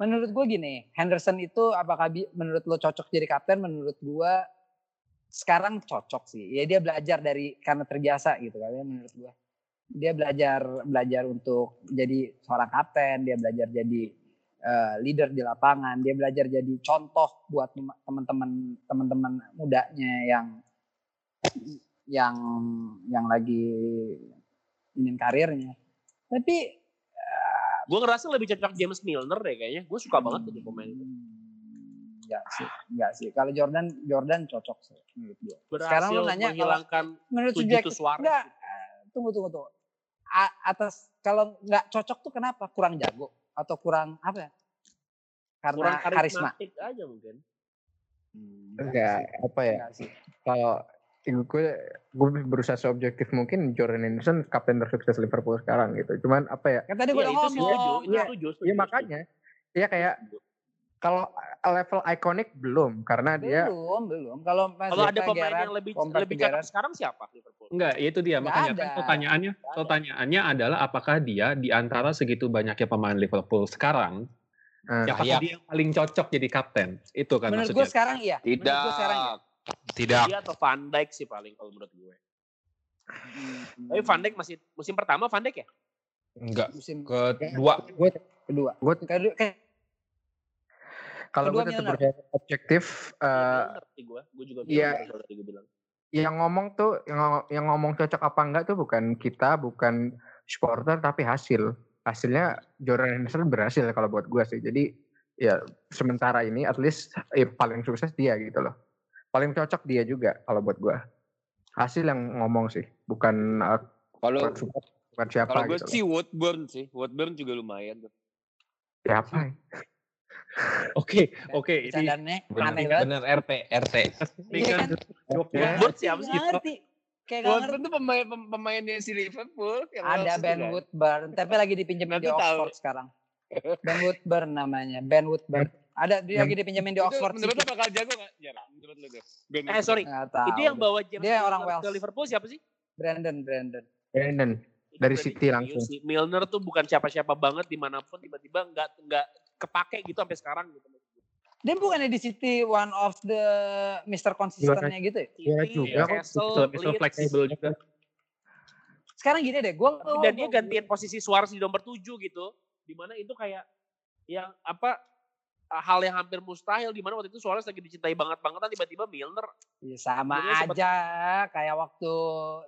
Menurut gue gini, Henderson itu apakah menurut lo cocok jadi kapten? Menurut gue sekarang cocok sih. Ya dia belajar dari karena terbiasa gitu kan ya menurut gue. Dia belajar belajar untuk jadi seorang kapten, dia belajar jadi eh, leader di lapangan, dia belajar jadi contoh buat tem- teman-teman teman-teman mudanya yang yang yang lagi ingin karirnya. Tapi Gue ngerasa lebih cocok James Milner deh kayaknya. Gue suka banget tuh pemain itu. Hmm, Enggak sih, enggak sih. Kalau Jordan, Jordan cocok sih menurut gue. Berhasil Sekarang lu nanya kalau- menghilangkan Menurut tujuh subjektif, tuh suara. enggak. eh, Tunggu, tunggu, tunggu. A- atas kalau nggak cocok tuh kenapa? Kurang jago atau kurang apa ya? Karena Kurang karisma. karismatik aja mungkin. Hmm, Enggak, apa ya? enggak sih. Kalau gue gue berusaha seobjektif mungkin Jordan Henderson kapten tersukses Liverpool sekarang gitu. Cuman apa ya? Kan tadi gue Iya, udah itu ngomong. Iya, setuju. makanya. Iya kayak kalau level ikonik belum karena dia Belum, belum. Kalau ada pemain Gerrard, yang lebih lebih cakep sekarang siapa Liverpool? Enggak, itu dia. Nggak Makanya ada. kan pertanyaannya, Nggak ada. pertanyaannya adalah apakah dia di antara segitu banyaknya pemain Liverpool sekarang, eh, siapakah Layak. dia yang paling cocok jadi kapten? Itu kan menurut gue maksudnya. sekarang iya. Menurut Tidak. gue sekarang iya. Tidak. Dia atau Van Dijk sih paling kalau menurut gue. Hmm, Tapi Van Dijk masih musim pertama Van Dijk ya? Enggak. musim Kedua. gue kedua. gue Kedua, kayak kalau gue tetap berusaha objektif Iya, eh, gue. Gue juga iya. bilang gue bilang. yang ngomong tuh yang, yang ngomong cocok apa enggak tuh bukan kita bukan supporter tapi hasil hasilnya Jordan Henderson berhasil kalau buat gue sih jadi ya sementara ini at least eh, paling sukses dia gitu loh paling cocok dia juga kalau buat gue hasil yang ngomong sih bukan eh, Kalau bukan, siapa kalau gue gitu sih Woodburn sih. Woodburn juga lumayan tuh. siapa ya? Oke, oke. Ini aneh banget. bener RT, RT. ini kan Woodward siapa sih? Kayak Woodburn tuh pemain pem- pemainnya si Liverpool. Ada Ben kan. Woodburn, tapi lagi dipinjemin Nanti di. Oxford sekarang. Ben Woodburn namanya, Ben Woodburn. Ada dia lagi dipinjemin di Itu Oxford menurut City. lo bakal jago gak? Jarang. Menurut lo tuh. Ben Eh sorry, Nggak tahu. itu yang bawa James Dia orang Milner ke Wales. Liverpool siapa sih? Brandon, Brandon. Brandon Itu Dari City langsung. sih. Milner tuh bukan siapa-siapa banget di mana pun tiba-tiba nggak nggak kepake gitu sampai sekarang gitu. Dia bukannya di City one of the Mr. Consistennya gitu ya? Iya City, juga lebih Leeds. fleksibel juga. Sekarang gini deh, gue dan dia gantiin posisi Suarez di nomor 7 gitu. Di mana itu kayak yang apa hal yang hampir mustahil di mana waktu itu Suarez lagi dicintai banget-bangetan tiba-tiba Milner Ya, sama sempet- aja kayak waktu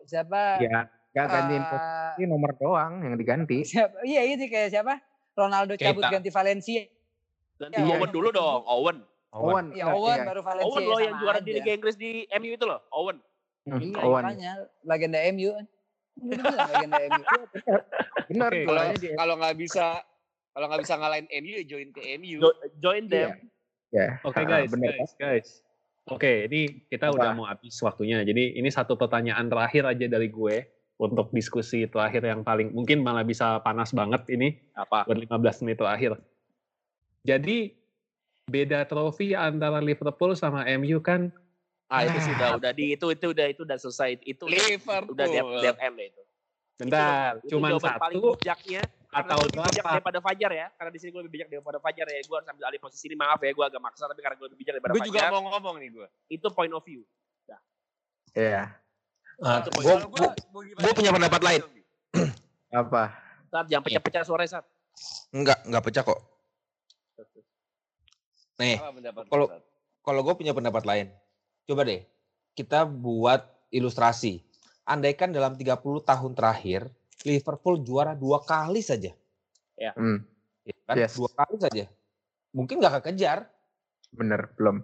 siapa? ya gak gantiin eh, posisi nomor doang yang diganti siapa? Iya itu kayak siapa? Ronaldo cabut Keita. ganti Valencia. dan Ya, Owen dulu dong, Owen. Owen Ya Owen iya. baru Valencia. Owen loh yang juara di. Liga Inggris di MU itu loh, Owen. Hmm, Iya, Owen makanya legenda MU. kan. Legenda MU. Benar, di kalau nggak bisa kalau nggak bisa ngalahin MU ya join ke MU. Jo- join them. ya. Oke ah, guys, benar, guys, guys. Oke, ini kita Apa? udah mau habis waktunya. Jadi ini satu pertanyaan terakhir aja dari gue untuk diskusi terakhir yang paling mungkin malah bisa panas banget ini Apa? buat 15 menit terakhir. Jadi beda trofi antara Liverpool sama MU kan Ah itu sudah udah di itu itu udah itu udah selesai itu udah- Liverpool. udah deh itu. bentar, Itu cuman paling satu bijaknya atau karena gue lebih bijak daripada Fajar ya karena di sini gue lebih bijak daripada Fajar ya gue harus ambil alih posisi ini maaf ya gue agak maksa tapi karena gue lebih bijak daripada Gue juga Fajar mau ngomong nih gue. itu point of view Iya. Itu gue poin. gua punya pendapat lain. Apa? saat jangan pecah-pecah suara saat enggak enggak pecah kok. Nih, Kalau- kalau gue punya pendapat lain. Coba deh, kita buat ilustrasi. Andaikan dalam 30 tahun terakhir, Liverpool juara dua kali saja. Hmm, ya kan? Yes. Dua kali saja. Mungkin nggak kekejar. bener, belum.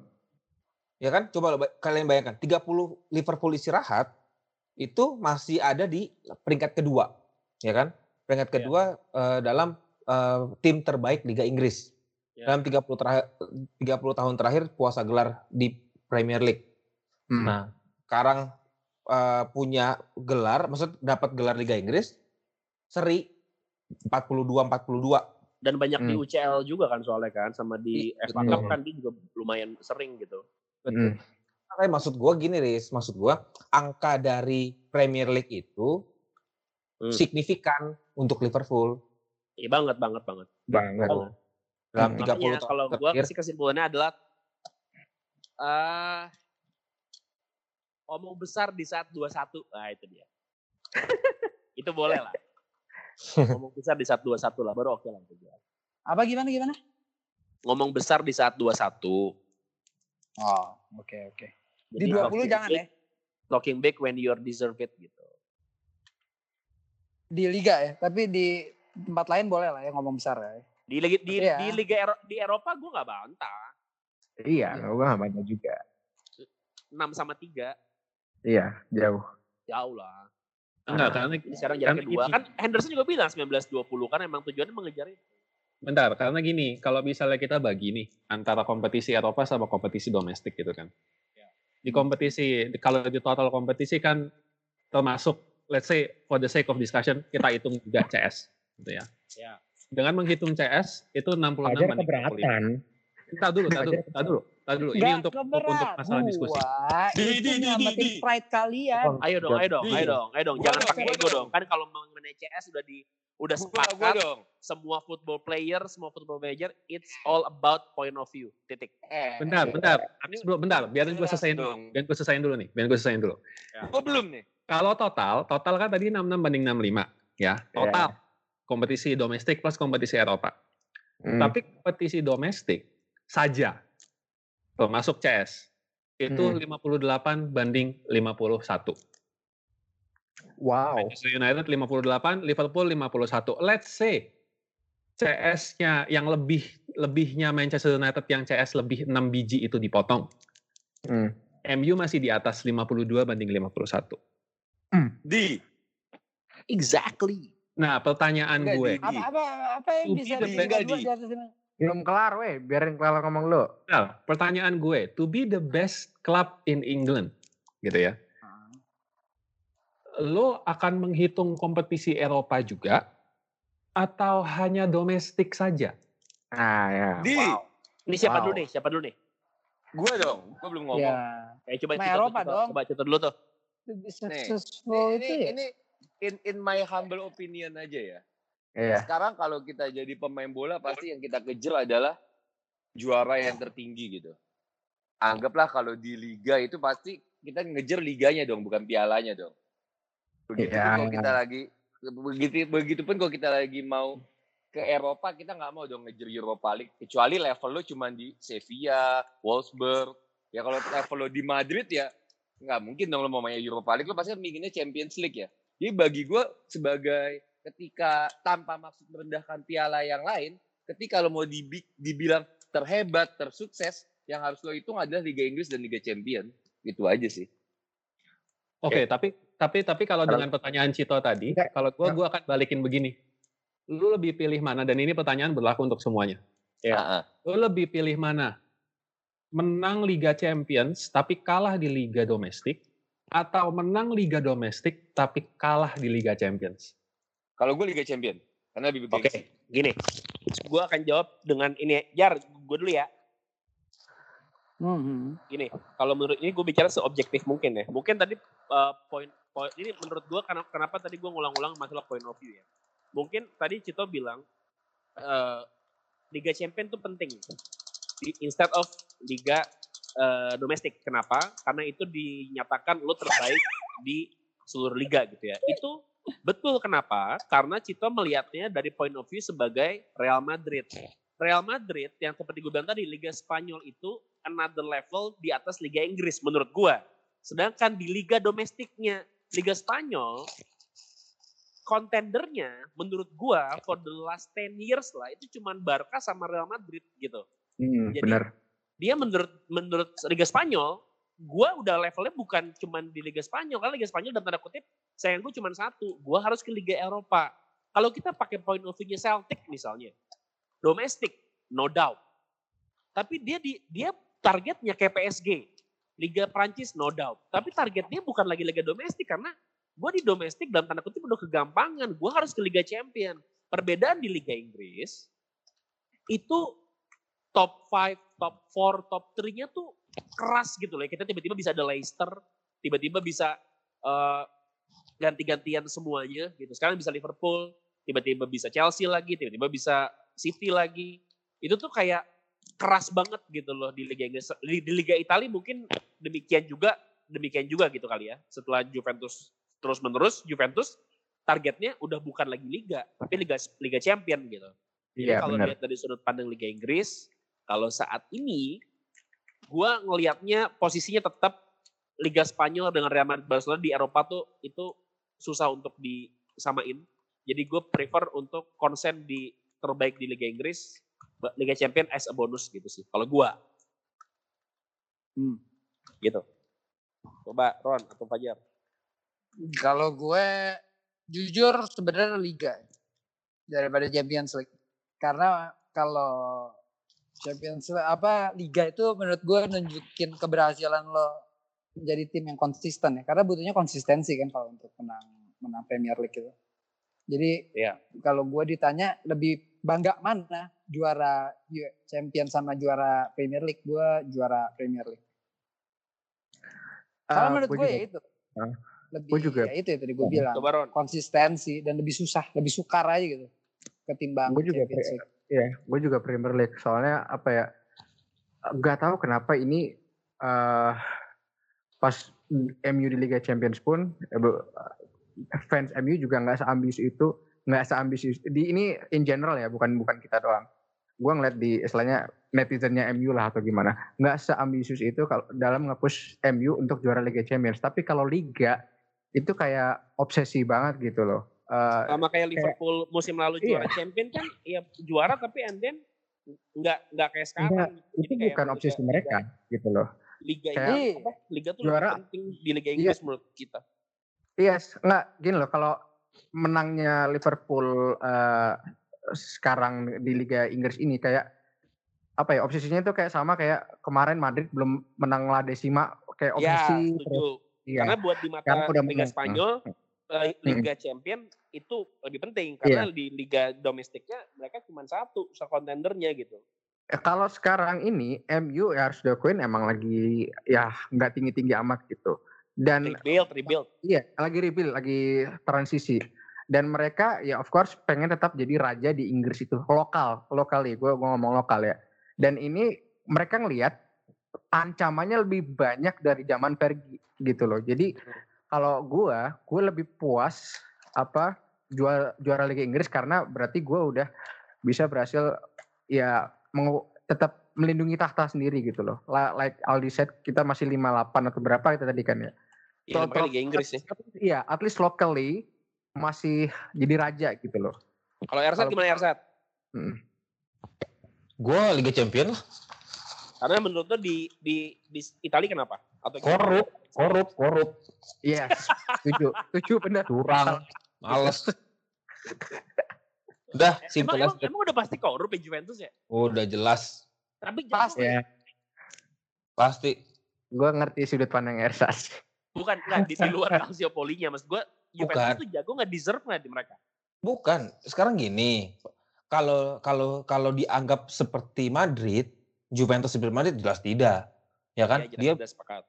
Ya kan? Coba kalian bayangkan, 30 Liverpool istirahat, itu masih ada di peringkat kedua. Ya kan? Peringkat Ya. kedua eh, dalam eh, tim terbaik Liga Inggris. Ya. Dalam 30, terakhir, 30 tahun terakhir puasa gelar di Premier League. Hmm. Nah, sekarang eh, punya gelar, maksud dapat gelar Liga Inggris, seri 42-42. dan banyak di Hmm. UCL juga kan soalnya kan sama di Iya, FA Cup betul. kan dia juga lumayan sering gitu Hmm. Makanya maksud gua gini, Riz. Maksud gua angka dari Premier League itu Hmm. signifikan untuk Liverpool iya banget banget banget Banget. Banget. dalam Hmm. 30 Makanya tahun kalau gue terakhir. sih kesimpulannya adalah eh omong besar di saat 21. Nah, itu dia. itu boleh lah. Ngomong besar di saat 21 lah, baru oke lah. itu dia. Apa gimana gimana? Ngomong besar di saat 21. Oh, oke oke. Di Jadi 20 talking jangan big- ya. Talking big when you're deserve it gitu. Di liga ya, tapi di tempat lain boleh lah ya ngomong besar ya. Di liga di, Iya. di liga Ero- di Eropa gue nggak bantah. Iya, gue gak banyak juga. 6 sama 3 Iya, jauh. jauh lah. Enggak, karena Ini sekarang jarak kedua. Kan Henderson juga bilang 19-20 kan emang tujuannya mengejar itu. bentar, karena gini, kalau misalnya kita bagi nih antara kompetisi Eropa sama kompetisi domestik gitu kan. Di kompetisi, di- kalau di total kompetisi kan termasuk, let's say for the sake of discussion, kita hitung juga CS, gitu ya. Ya. Dengan menghitung CS itu 66 Fajar banding 45. keberatan. Tar dulu, tar dulu, dulu, tar dulu. Ini untuk, untuk masalah diskusi. Di, di, di, di, di. pride kalian. Ayo dong, ayo dong, ayo dong, ayo dong. Jangan pakai ego dong. Kan kalau mengenai CS udah di udah sepakat gua dong. semua football player, semua football manager, it's all about point of view. Titik. Eh, Bentar, bentar. Habis dulu, bentar. Biarin gue Jelas selesaiin dulu. dong. Biarin gue selesaiin dulu nih. Biarin gue selesaiin dulu. Gua belum nih. Kalau total, total kan tadi 66 banding 65. Ya, total. Kompetisi domestik plus kompetisi Eropa. Hmm. Tapi kompetisi domestik saja, termasuk CS, itu Hmm. 58 banding 51. Wow. Manchester United 58, Liverpool 51. Let's say CS-nya yang lebih lebihnya Manchester United yang CS lebih 6 biji itu dipotong. Hmm. MU masih di atas 52 banding 51. Di. Exactly. Nah, pertanyaan Enggak, gue. di- Apa apa apa yang bisa di Di. di atas? Belum kelar weh, biarin kelar ngomong lu. Nah, pertanyaan gue, to be the best club in England, gitu ya. Lo akan menghitung kompetisi Eropa juga atau hanya domestik saja? Nah, ya. Di. Ini siapa Wow. dulu nih? Siapa dulu nih? Gua dong. Gua belum ngomong. Ya. Eh coba Nah, Cito, Eropa Cito. dong. Coba Cito dulu tuh. Nih, successful ini, itu ini, ya. ini in in my humble opinion aja ya. Iya. Sekarang kalau kita jadi pemain bola pasti yang kita kejar adalah juara yang tertinggi gitu. Anggaplah kalau di liga itu pasti kita ngejar liganya dong, bukan pialanya dong. Begitu Iya. kalau kita lagi begitu begitupun kalau kita lagi mau ke Eropa kita nggak mau dong ngejar Europa League kecuali level lo cuma di Sevilla, Wolfsburg. Ya kalau level lo di Madrid ya nggak mungkin dong lo mau main Europa League lo pasti kan inginnya Champions League ya. Jadi bagi gue sebagai ketika tanpa maksud merendahkan piala yang lain, ketika lo mau dibi- dibilang terhebat, tersukses, yang harus lo hitung adalah Liga Inggris dan Liga Champion. Gitu aja sih. Oke, tapi tapi tapi kalau dengan pertanyaan Cito tadi, kalau gua gua akan balikin begini. Lu lebih pilih mana dan ini pertanyaan berlaku untuk semuanya. Ya. Lu lebih pilih mana? Menang Liga Champions tapi kalah di Liga domestik atau menang Liga domestik tapi kalah di Liga Champions? Kalau gue Liga Champion, karena lebih Oke, bergengsi. gini. Gue akan jawab dengan ini. Jar, gue dulu ya. Hmm. Gini, kalau menurut ini gue bicara seobjektif mungkin ya. Mungkin tadi uh, poin poin ini menurut gue kenapa, kenapa tadi gue ngulang-ulang masalah point of view ya. Mungkin tadi Cito bilang uh, Liga Champion itu penting Di- instead of Liga uh, domestik. Kenapa? Karena itu dinyatakan lo terbaik di seluruh liga gitu ya. Itu betul kenapa? Karena Cito melihatnya dari point of view sebagai Real Madrid. Real Madrid yang seperti gue bilang tadi Liga Spanyol itu another level di atas Liga Inggris menurut gua. Sedangkan di liga domestiknya Liga Spanyol kontendernya menurut gua for the last 10 years lah itu cuman Barca sama Real Madrid gitu. Hmm, Jadi- bener. Dia menurut menurut Liga Spanyol gua udah levelnya bukan cuman di Liga Spanyol karena Liga Spanyol dalam tanda kutip sayang gue cuman satu gua harus ke Liga Eropa. Kalau kita pakai point of view-nya Celtic misalnya domestik no doubt. Tapi dia di dia targetnya kayak PSG Liga Prancis no doubt. Tapi target dia bukan lagi Liga domestik karena gue di domestik dalam tanda kutip udah kegampangan gue harus ke Liga Champion. Perbedaan di Liga Inggris itu top 5, top 4, top 3-nya tuh keras gitu loh. Kita tiba-tiba bisa ada Leicester, tiba-tiba bisa eh, ganti-gantian semuanya gitu. Sekarang bisa Liverpool, tiba-tiba bisa Chelsea lagi, tiba-tiba bisa City lagi. Itu tuh kayak keras banget gitu loh di Liga Inggris. Di, di Liga Italia mungkin demikian juga, demikian juga gitu kali ya. Setelah Juventus terus-menerus, Juventus targetnya udah bukan lagi Liga, tapi Liga Liga Champion gitu. Jadi Iya, kalau bener. lihat dari sudut pandang Liga Inggris, kalau saat ini gua ngelihatnya posisinya tetap Liga Spanyol dengan Real Madrid Barcelona di Eropa tuh itu susah untuk disamain. Jadi gue prefer untuk konsen di terbaik di Liga Inggris, Liga Champion as a bonus gitu sih. Kalau gua. Hmm, gitu. Coba Ron atau Fajar. Kalau gue jujur sebenarnya liga daripada Champions League. Karena kalau Champions League apa liga itu menurut gue nunjukin keberhasilan lo menjadi tim yang konsisten ya. Karena butuhnya konsistensi kan kalau untuk menang menang Premier League itu. Jadi Iya. kalau gue ditanya lebih bangga mana juara Champion sama juara Premier League, gue juara Premier League. Kalau Ah, menurut gua gue ya itu. Ah, Lebih gua juga. ya itu ya tadi gue bilang konsistensi dan lebih susah, lebih sukar aja gitu ketimbang Gua juga Champions League. Iya, gue juga Premier League. Soalnya apa ya? Gak tahu kenapa ini eh pas MU di Liga Champions pun eh, bu- fans MU juga nggak seambisius itu, nggak seambisius di ini in general ya, bukan bukan kita doang. Gue ngeliat di istilahnya netizennya MU lah atau gimana, nggak seambisius itu kalau dalam nge-push MU untuk juara Liga Champions. Tapi kalau Liga itu kayak obsesi banget gitu loh. Eh, sama kayak Liverpool musim lalu Iya. juara champion kan ya juara tapi and then nggak nggak kayak sekarang itu Jadi kayak bukan obsesi mereka gitu loh. liga Kayak- ini apa liga tuh Juara- lebih penting di liga Inggris menurut kita Iya, yes, nggak gini loh. Kalau menangnya Liverpool eh, sekarang di Liga Inggris ini kayak apa ya obsesinya itu kayak sama kayak kemarin Madrid belum menang La Decima kayak ya obsesi setuju terus iya karena buat di mata liga. Spanyol eh, liga champion itu lebih penting karena di liga domestiknya mereka cuma satu kontendernya gitu Eh, kalau sekarang ini MU ya harus diakuin emang lagi ya nggak tinggi tinggi amat gitu dan rebuild rebuild Iya, lagi rebuild, lagi transisi. Dan mereka ya of course pengen tetap jadi raja di Inggris itu lokal, lokali. Gue ngomong lokal ya. Dan ini mereka ngelihat ancamannya lebih banyak dari zaman Fergie gitu loh. Jadi kalau gue, gue lebih puas apa juara juara Liga Inggris karena berarti gue udah bisa berhasil ya mengu- tetap melindungi tahta sendiri gitu loh. La- Like Aldi said kita masih 58 atau berapa kita tadi kan ya. ya Top- namanya liga Inggris ya Iya, at least locally masih jadi raja gitu loh. kalau Ersat gimana Ersat Hmm. Gue Liga Champion lah. karena menurut lo di di di Italia kenapa Atau gimana? Korup, korup, korup. Iya, setuju. Setuju bener. Curang, males. Udah, Emang, simpel emang, aja. emang udah pasti korup ya Juventus ya? Udah jelas. Tapi Pasti. jangan- Ya, Pasti. gue ngerti sudut pandang Ersas. bukan nggak di, di luar Calciopoli-nya mas gue Juventus Bukan. tuh jago nggak deserve nggak di mereka? Bukan. Sekarang gini. Kalau kalau kalau dianggap seperti Madrid, Juventus seperti Madrid jelas tidak. Ya kan? Ya, jelas, Dia jelas sepakat.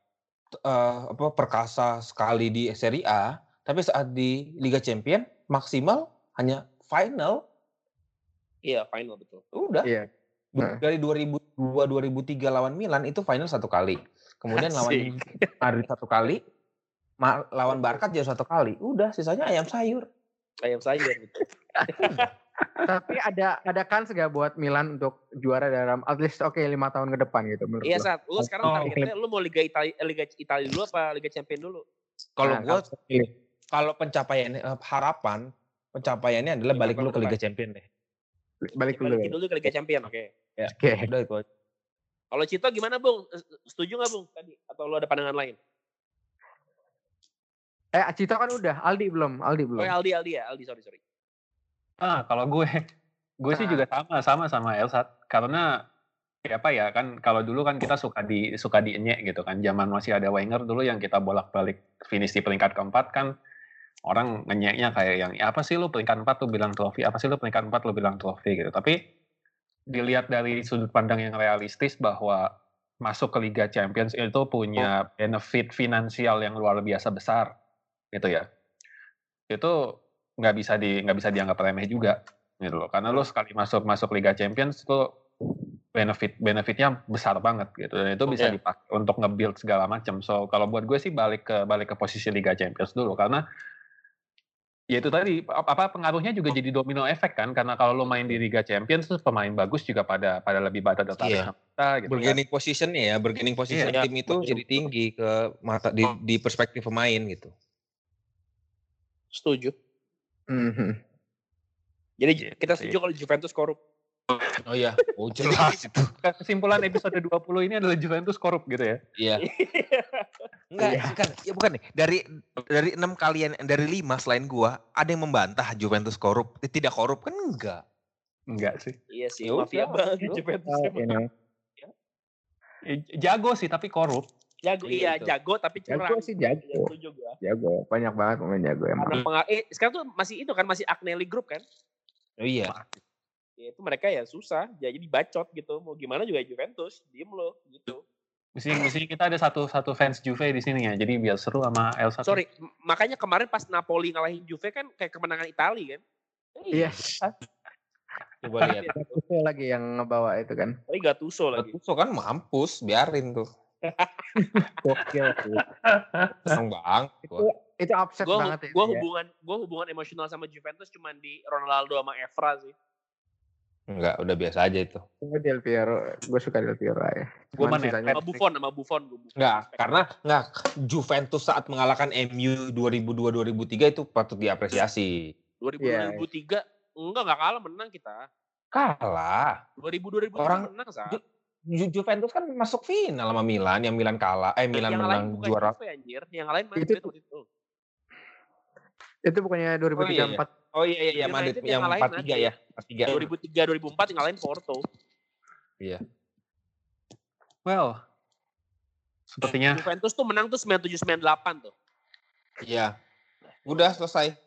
Eh, apa perkasa sekali di Serie A, tapi saat di Liga Champion maksimal hanya final. Iya final betul. Udah. Iya. Nah. Dari 2002 2003 lawan Milan itu final satu kali. Kemudian lawan Asik. Madrid satu kali. ma- lawan Barca juga satu kali. Udah, sisanya ayam sayur. Ayam sayur. betul. Tapi ada ada kans gak buat Milan untuk juara dalam at least oke lima tahun ke depan gitu menurut Iya saat lu sekarang Oh, targetnya lu mau Liga Italia Liga Italia dulu apa Liga Champion dulu? Kalau Nah, gua kalau pencapaian eh, harapan pencapaiannya adalah Lima balik dulu ke Liga depan. Champion deh. balik dulu. Balikin ya. dulu ke Liga Champion, oke. Oke. Udah itu aja. Kalau Cito gimana Bung? Eh, Setuju nggak Bung tadi? Atau lu ada pandangan lain? Eh, Cito kan udah, Aldi belum, Aldi belum. Oh Aldi Aldi ya, Aldi sorry sorry. Ah, kalau gue, gue sih juga sama sama sama Elsat karena ya apa ya kan kalau dulu kan kita suka di suka dienyek gitu kan. Zaman masih ada Wenger dulu yang kita bolak-balik finish di peringkat keempat kan. Orang ngenyeknya kayak yang "Ya, apa sih lu peringkat empat tuh bilang trofi apa sih lu peringkat empat lu bilang trofi gitu. Tapi dilihat dari sudut pandang yang realistis bahwa masuk ke Liga Champions itu punya benefit finansial yang luar biasa besar gitu ya. Itu nggak bisa di nggak bisa dianggap remeh juga gitu loh karena lo sekali masuk masuk Liga Champions itu benefit benefitnya besar banget gitu dan itu bisa Iya. dipakai untuk nge-build segala macam so kalau buat gue sih balik ke balik ke posisi Liga Champions dulu karena ya itu tadi ap- apa pengaruhnya juga jadi domino efek kan karena kalau lo main di Liga Champions terus pemain bagus juga pada pada lebih pada tertarik Iya. sama kita gitu kan. Bargaining positionnya ya, bargaining position Iya, tim itu betul, jadi tinggi ke mata di, di perspektif pemain gitu. Setuju. Mhm. Jadi kita setuju kalau Juventus korup. Oh iya, oh jelas itu. kesimpulan episode 20 ini adalah Juventus korup gitu ya Iya. Enggak, Iya. bukan, ya bukan nih. Dari dari enam kalian dari lima selain gua, ada yang membantah Juventus korup, Eh, tidak korup kan enggak. enggak sih iya sih, Ya mafia banget ya Juventus. Oh, jago sih tapi korup Jago Iya, iya, itu. jago tapi curang. Jago sih jago. Iya, gua. Jago, banyak banget pemain jago emang. Karena pengal eh, sekarang tuh masih itu kan masih Agnelli Group kan? Oh iya. Ya itu mereka ya susah, ya jadi bacot gitu. Mau gimana juga Juventus, diem lo gitu. Mesti, mesti kita ada satu satu fans Juve di sini ya. Jadi biar seru sama Elsa. Sorry, m- makanya kemarin pas Napoli ngalahin Juve kan kayak kemenangan Itali kan? Iya. Coba lihat. Gattuso lagi yang ngebawa itu kan. Tapi Gattuso lagi. Gattuso kan mampus, biarin tuh. Gokil sih. Seneng banget itu gua. itu upset Gue banget ya. gua dia. hubungan gua hubungan emosional sama Juventus cuman di Ronaldo sama Evra sih. Enggak, udah biasa aja itu. Gue Del Piero, gue suka Del Piero ya. Gua mah sisanya- Sama Buffon sama Buffon gue Buffon. Enggak, karena enggak Juventus saat mengalahkan MU 2002 2003 itu patut diapresiasi. 2000 Iya. 2003 enggak enggak kalah menang kita. Kalah. 2000 2003 Orang- menang saat. Ju- Ju- Juventus kan masuk final sama Milan, yang Milan kalah, eh Milan yang menang lain juara. Juve anjir, yang lain Madrid Itu- itu. Itu bukannya 2003 iya. 4 Oh iya iya, iya Madrid yang yang ngalahin 43 ya, 43. 2003 2004 yang lain Porto. Well, sepertinya Juventus tuh menang tuh 97 98 tuh. Iya. Udah selesai.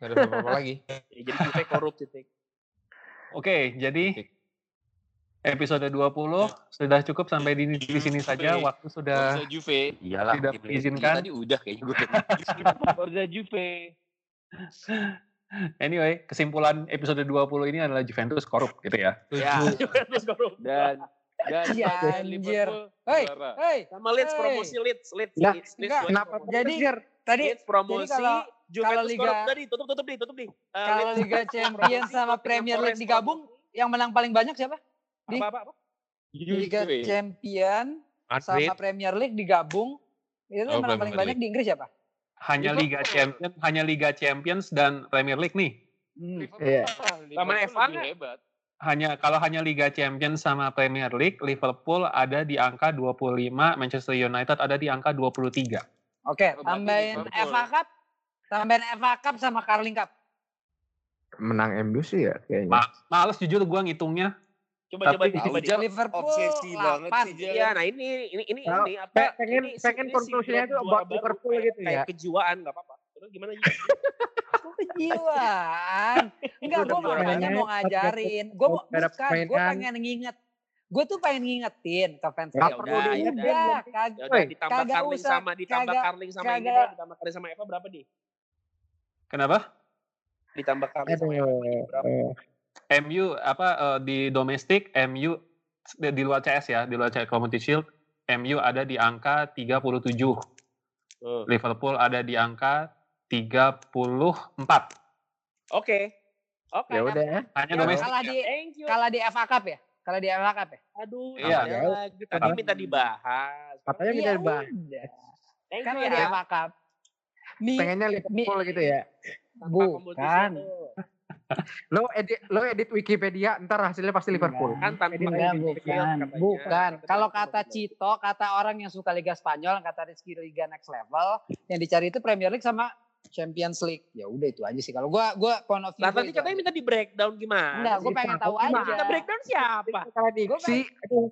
Gak ada apa-apa lagi. Ya, jadi Juve korup titik. Oke, jadi episode 20 sudah cukup sampai di, di sini saja. Waktu sudah Juve. Iyalah. tidak diizinkan. Tadi udah kayaknya gue. Forza Juve. Anyway, kesimpulan episode 20 ini adalah Juventus korup gitu ya. Ya, Juventus korup. Dan dan anjir. Liverpool Hei, hei, Sama Leeds Hey. promosi Leeds, Leeds, Lah, Leeds, Kenapa? Jadi tadi Leeds promosi, kalau- Juventus kalau Liga- korup tadi, tutup tutup nih, tutup nih. Eh, kalau Liga Champions sama Premier League digabung, yang menang paling banyak siapa? Di apa apa apa? Liga. Champion Madrid. sama Premier League digabung, itu Oh, yang menang paling banyak di Inggris siapa? Hanya Liverpool. Liga Champions, hanya Liga Champions dan Premier League nih. Hmm. Liverpool Iya. Sama Evan hebat. hanya kalau hanya Liga Champions sama Premier League, Liverpool ada di angka 25, Manchester United ada di angka 23. Oke, berarti tambahin. FA Cup, tambahin FA Cup sama Carling Cup. Menang MU sih ya kayaknya. Ma males jujur gua ngitungnya. Coba coba Tapi- coba Jal. Liverpool Obsesi banget 8. sih, Jal. Iya, nah ini ini ini Tahu, ini apa? pe- pengen- ini, pengen ini konklusinya juara buat Liverpool kayak- gitu ya. Kayak kejiwaan nggak apa-apa. Terus gimana Ji? Kok kejiwaan? Enggak, Gua gue makanya pemain, mau ngajarin. Gue mau bukan, gue pengen nginget. Gue tuh pengen ngingetin ke fans. Ya perlu udah, ya udah. Udah, Ya kagak. udah ditambah kagak Carling usah, sama ditambah kagak- Carling sama ini kagak. deh, ditambah Carling sama Eva berapa nih? Kenapa? Ditambah Carling sama Eva berapa? MU apa eh, di domestik MU di, di luar CS ya, di luar CS Community Shield, MU ada di angka 37. Hmm. Liverpool ada di angka 34. Oke. Oke. Ya udah ya. Hanya Ya, domestik. kalah di kalah di FA Cup ya? Kalah di FA Cup ya? Aduh, Iya. ada lagi. Tadi minta dibahas. Katanya minta Ya dibahas. Thank Kan you di ya. FA Cup. Mi, Pengennya Liverpool gitu ya. Bukan. Lo edit lo edit Wikipedia, ntar hasilnya pasti Liverpool. Kan tanpa Enggak, bukan. Bukan. Kalau kata. Cito, kata orang yang suka Liga Spanyol, kata Rizky Liga Next Level, yang dicari itu Premier League sama Champions League. Ya udah itu aja sih. Kalau gua gua point of view Lah gua tadi katanya aja. minta di breakdown gimana? Enggak, gue pengen tahu aja. Minta breakdown siapa? Salah diksi. Aduh,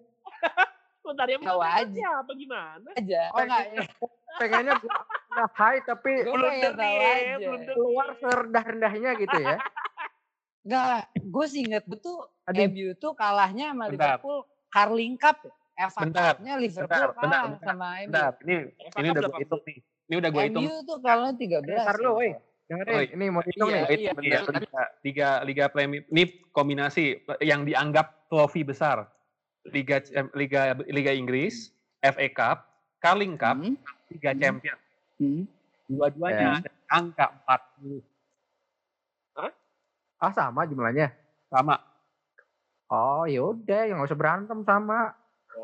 Bentar ya, Tahu aja. siapa gimana? aja. Oh enggak, pengennya gua high tapi Blunder nih, blunder. keluar serendah-rendahnya gitu ya. Enggak, gue sih inget betul Aduh. MU tuh kalahnya sama Bentar. Liverpool Carling Cup. ya. FA Bentar, Cup-nya Liverpool bentar, kalah bentar, bentar, sama MU. Bentar, ini FA ini udah gue hitung nih. Ini udah gue hitung. MU tuh kalahnya 13. Ntar lu, ya. woi. Dengerin, Oi. ini mau hitung Iya, nih. Itu iya, ya, liga, liga liga Premier ini kombinasi yang dianggap trofi besar. Liga Cem- Liga Liga Inggris, FA Cup, Carling Cup, Hmm, Liga Hmm. Champions. hmm. Dua-duanya ada angka 40 Ah sama jumlahnya. sama. Oh yaudah, yang nggak usah berantem sama.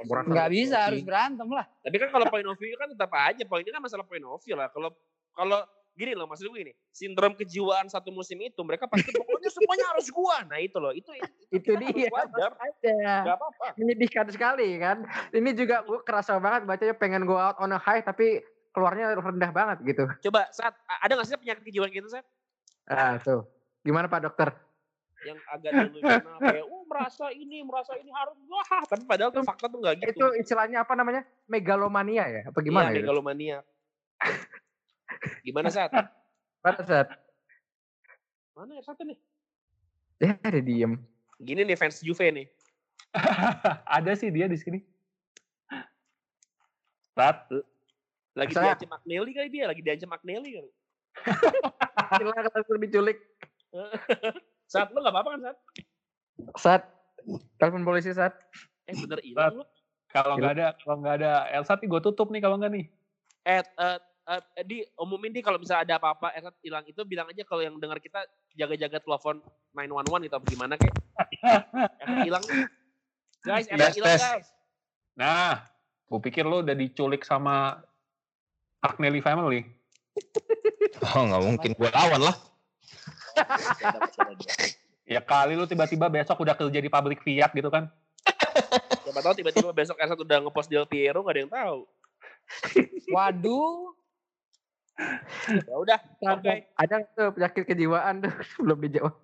Nggak bisa, harus berantem lah. Tapi kan kalau point of view kan tetap aja poinnya kan masalah point of view lah. Kalau kalau gini loh maksud gue gini, sindrom kejiwaan satu musim itu mereka pasti pokoknya semuanya harus gua. Nah itu loh, itu Itu harus dia. wajar. Ada. Gak apa-apa. Menyedihkan sekali kan. Ini juga gue kerasa banget bacanya pengen go out on a high tapi keluarnya rendah banget gitu. Coba saat ada nggak sih penyakit kejiwaan gitu saat Ah tuh. Gimana Pak Dokter? yang agak delusional kayak oh merasa ini merasa ini harus wah tapi padahal tuh fakta tuh nggak gitu. Itu istilahnya apa namanya? Megalomania ya? Apa gimana iya, gitu? megalomania. Gimana saat? Pada saat Mana ya satu nih? ya ada diem. Gini nih fans Juve nih. ada sih dia di sini. Rat, Lagi Saya- diancam Agnelli kali dia, lagi diancam Agnelli kali. Gila langsung diculik. Saat lu nggak apa-apa kan saat? Saat telepon polisi saat. Eh bener hilang lu. kalau nggak ada kalau nggak ada Elsa gue tutup nih kalau nggak nih. Eh, eh, eh, di umumin di kalau bisa ada apa-apa eh hilang itu bilang aja kalau yang dengar kita jaga-jaga telepon 911 itu apa gimana kek. Efek hilang. Guys, Tes, hilang guys. Nah, gue pikir lo udah diculik sama Agnelli family. Oh nggak mungkin gue lawan lah. Ya kali lu tiba-tiba besok udah kerja di pabrik Fiat gitu kan. Siapa tahu tiba-tiba besok Ersat udah ngepost Del Piero nggak ada yang tahu. Waduh, Ya udah, oke. Ada nggak tuh penyakit kejiwaan tuh belum dijawab.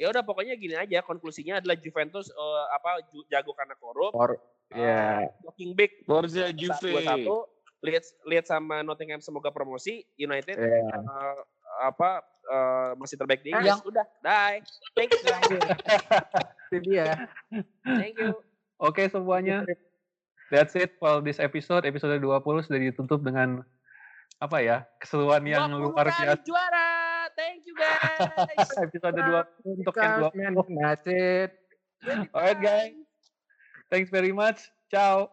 Ya udah pokoknya gini aja konklusinya adalah Juventus eh, apa jago karena korup. Or, ya. Looking big Forza Juve. lihat lihat sama Nottingham semoga promosi United ya. eh, apa eh, masih terbaik di Eh, Inggris yang- udah die thank you. Itu dia. thank you Oke semuanya. That's it for this episode. Episode 20 sudah ditutup dengan apa ya? Keseruan yang 20 luar biasa. juara thank you guys Episode 20 untuk yang 20. That's it. Alright guys. Thanks very much. Ciao.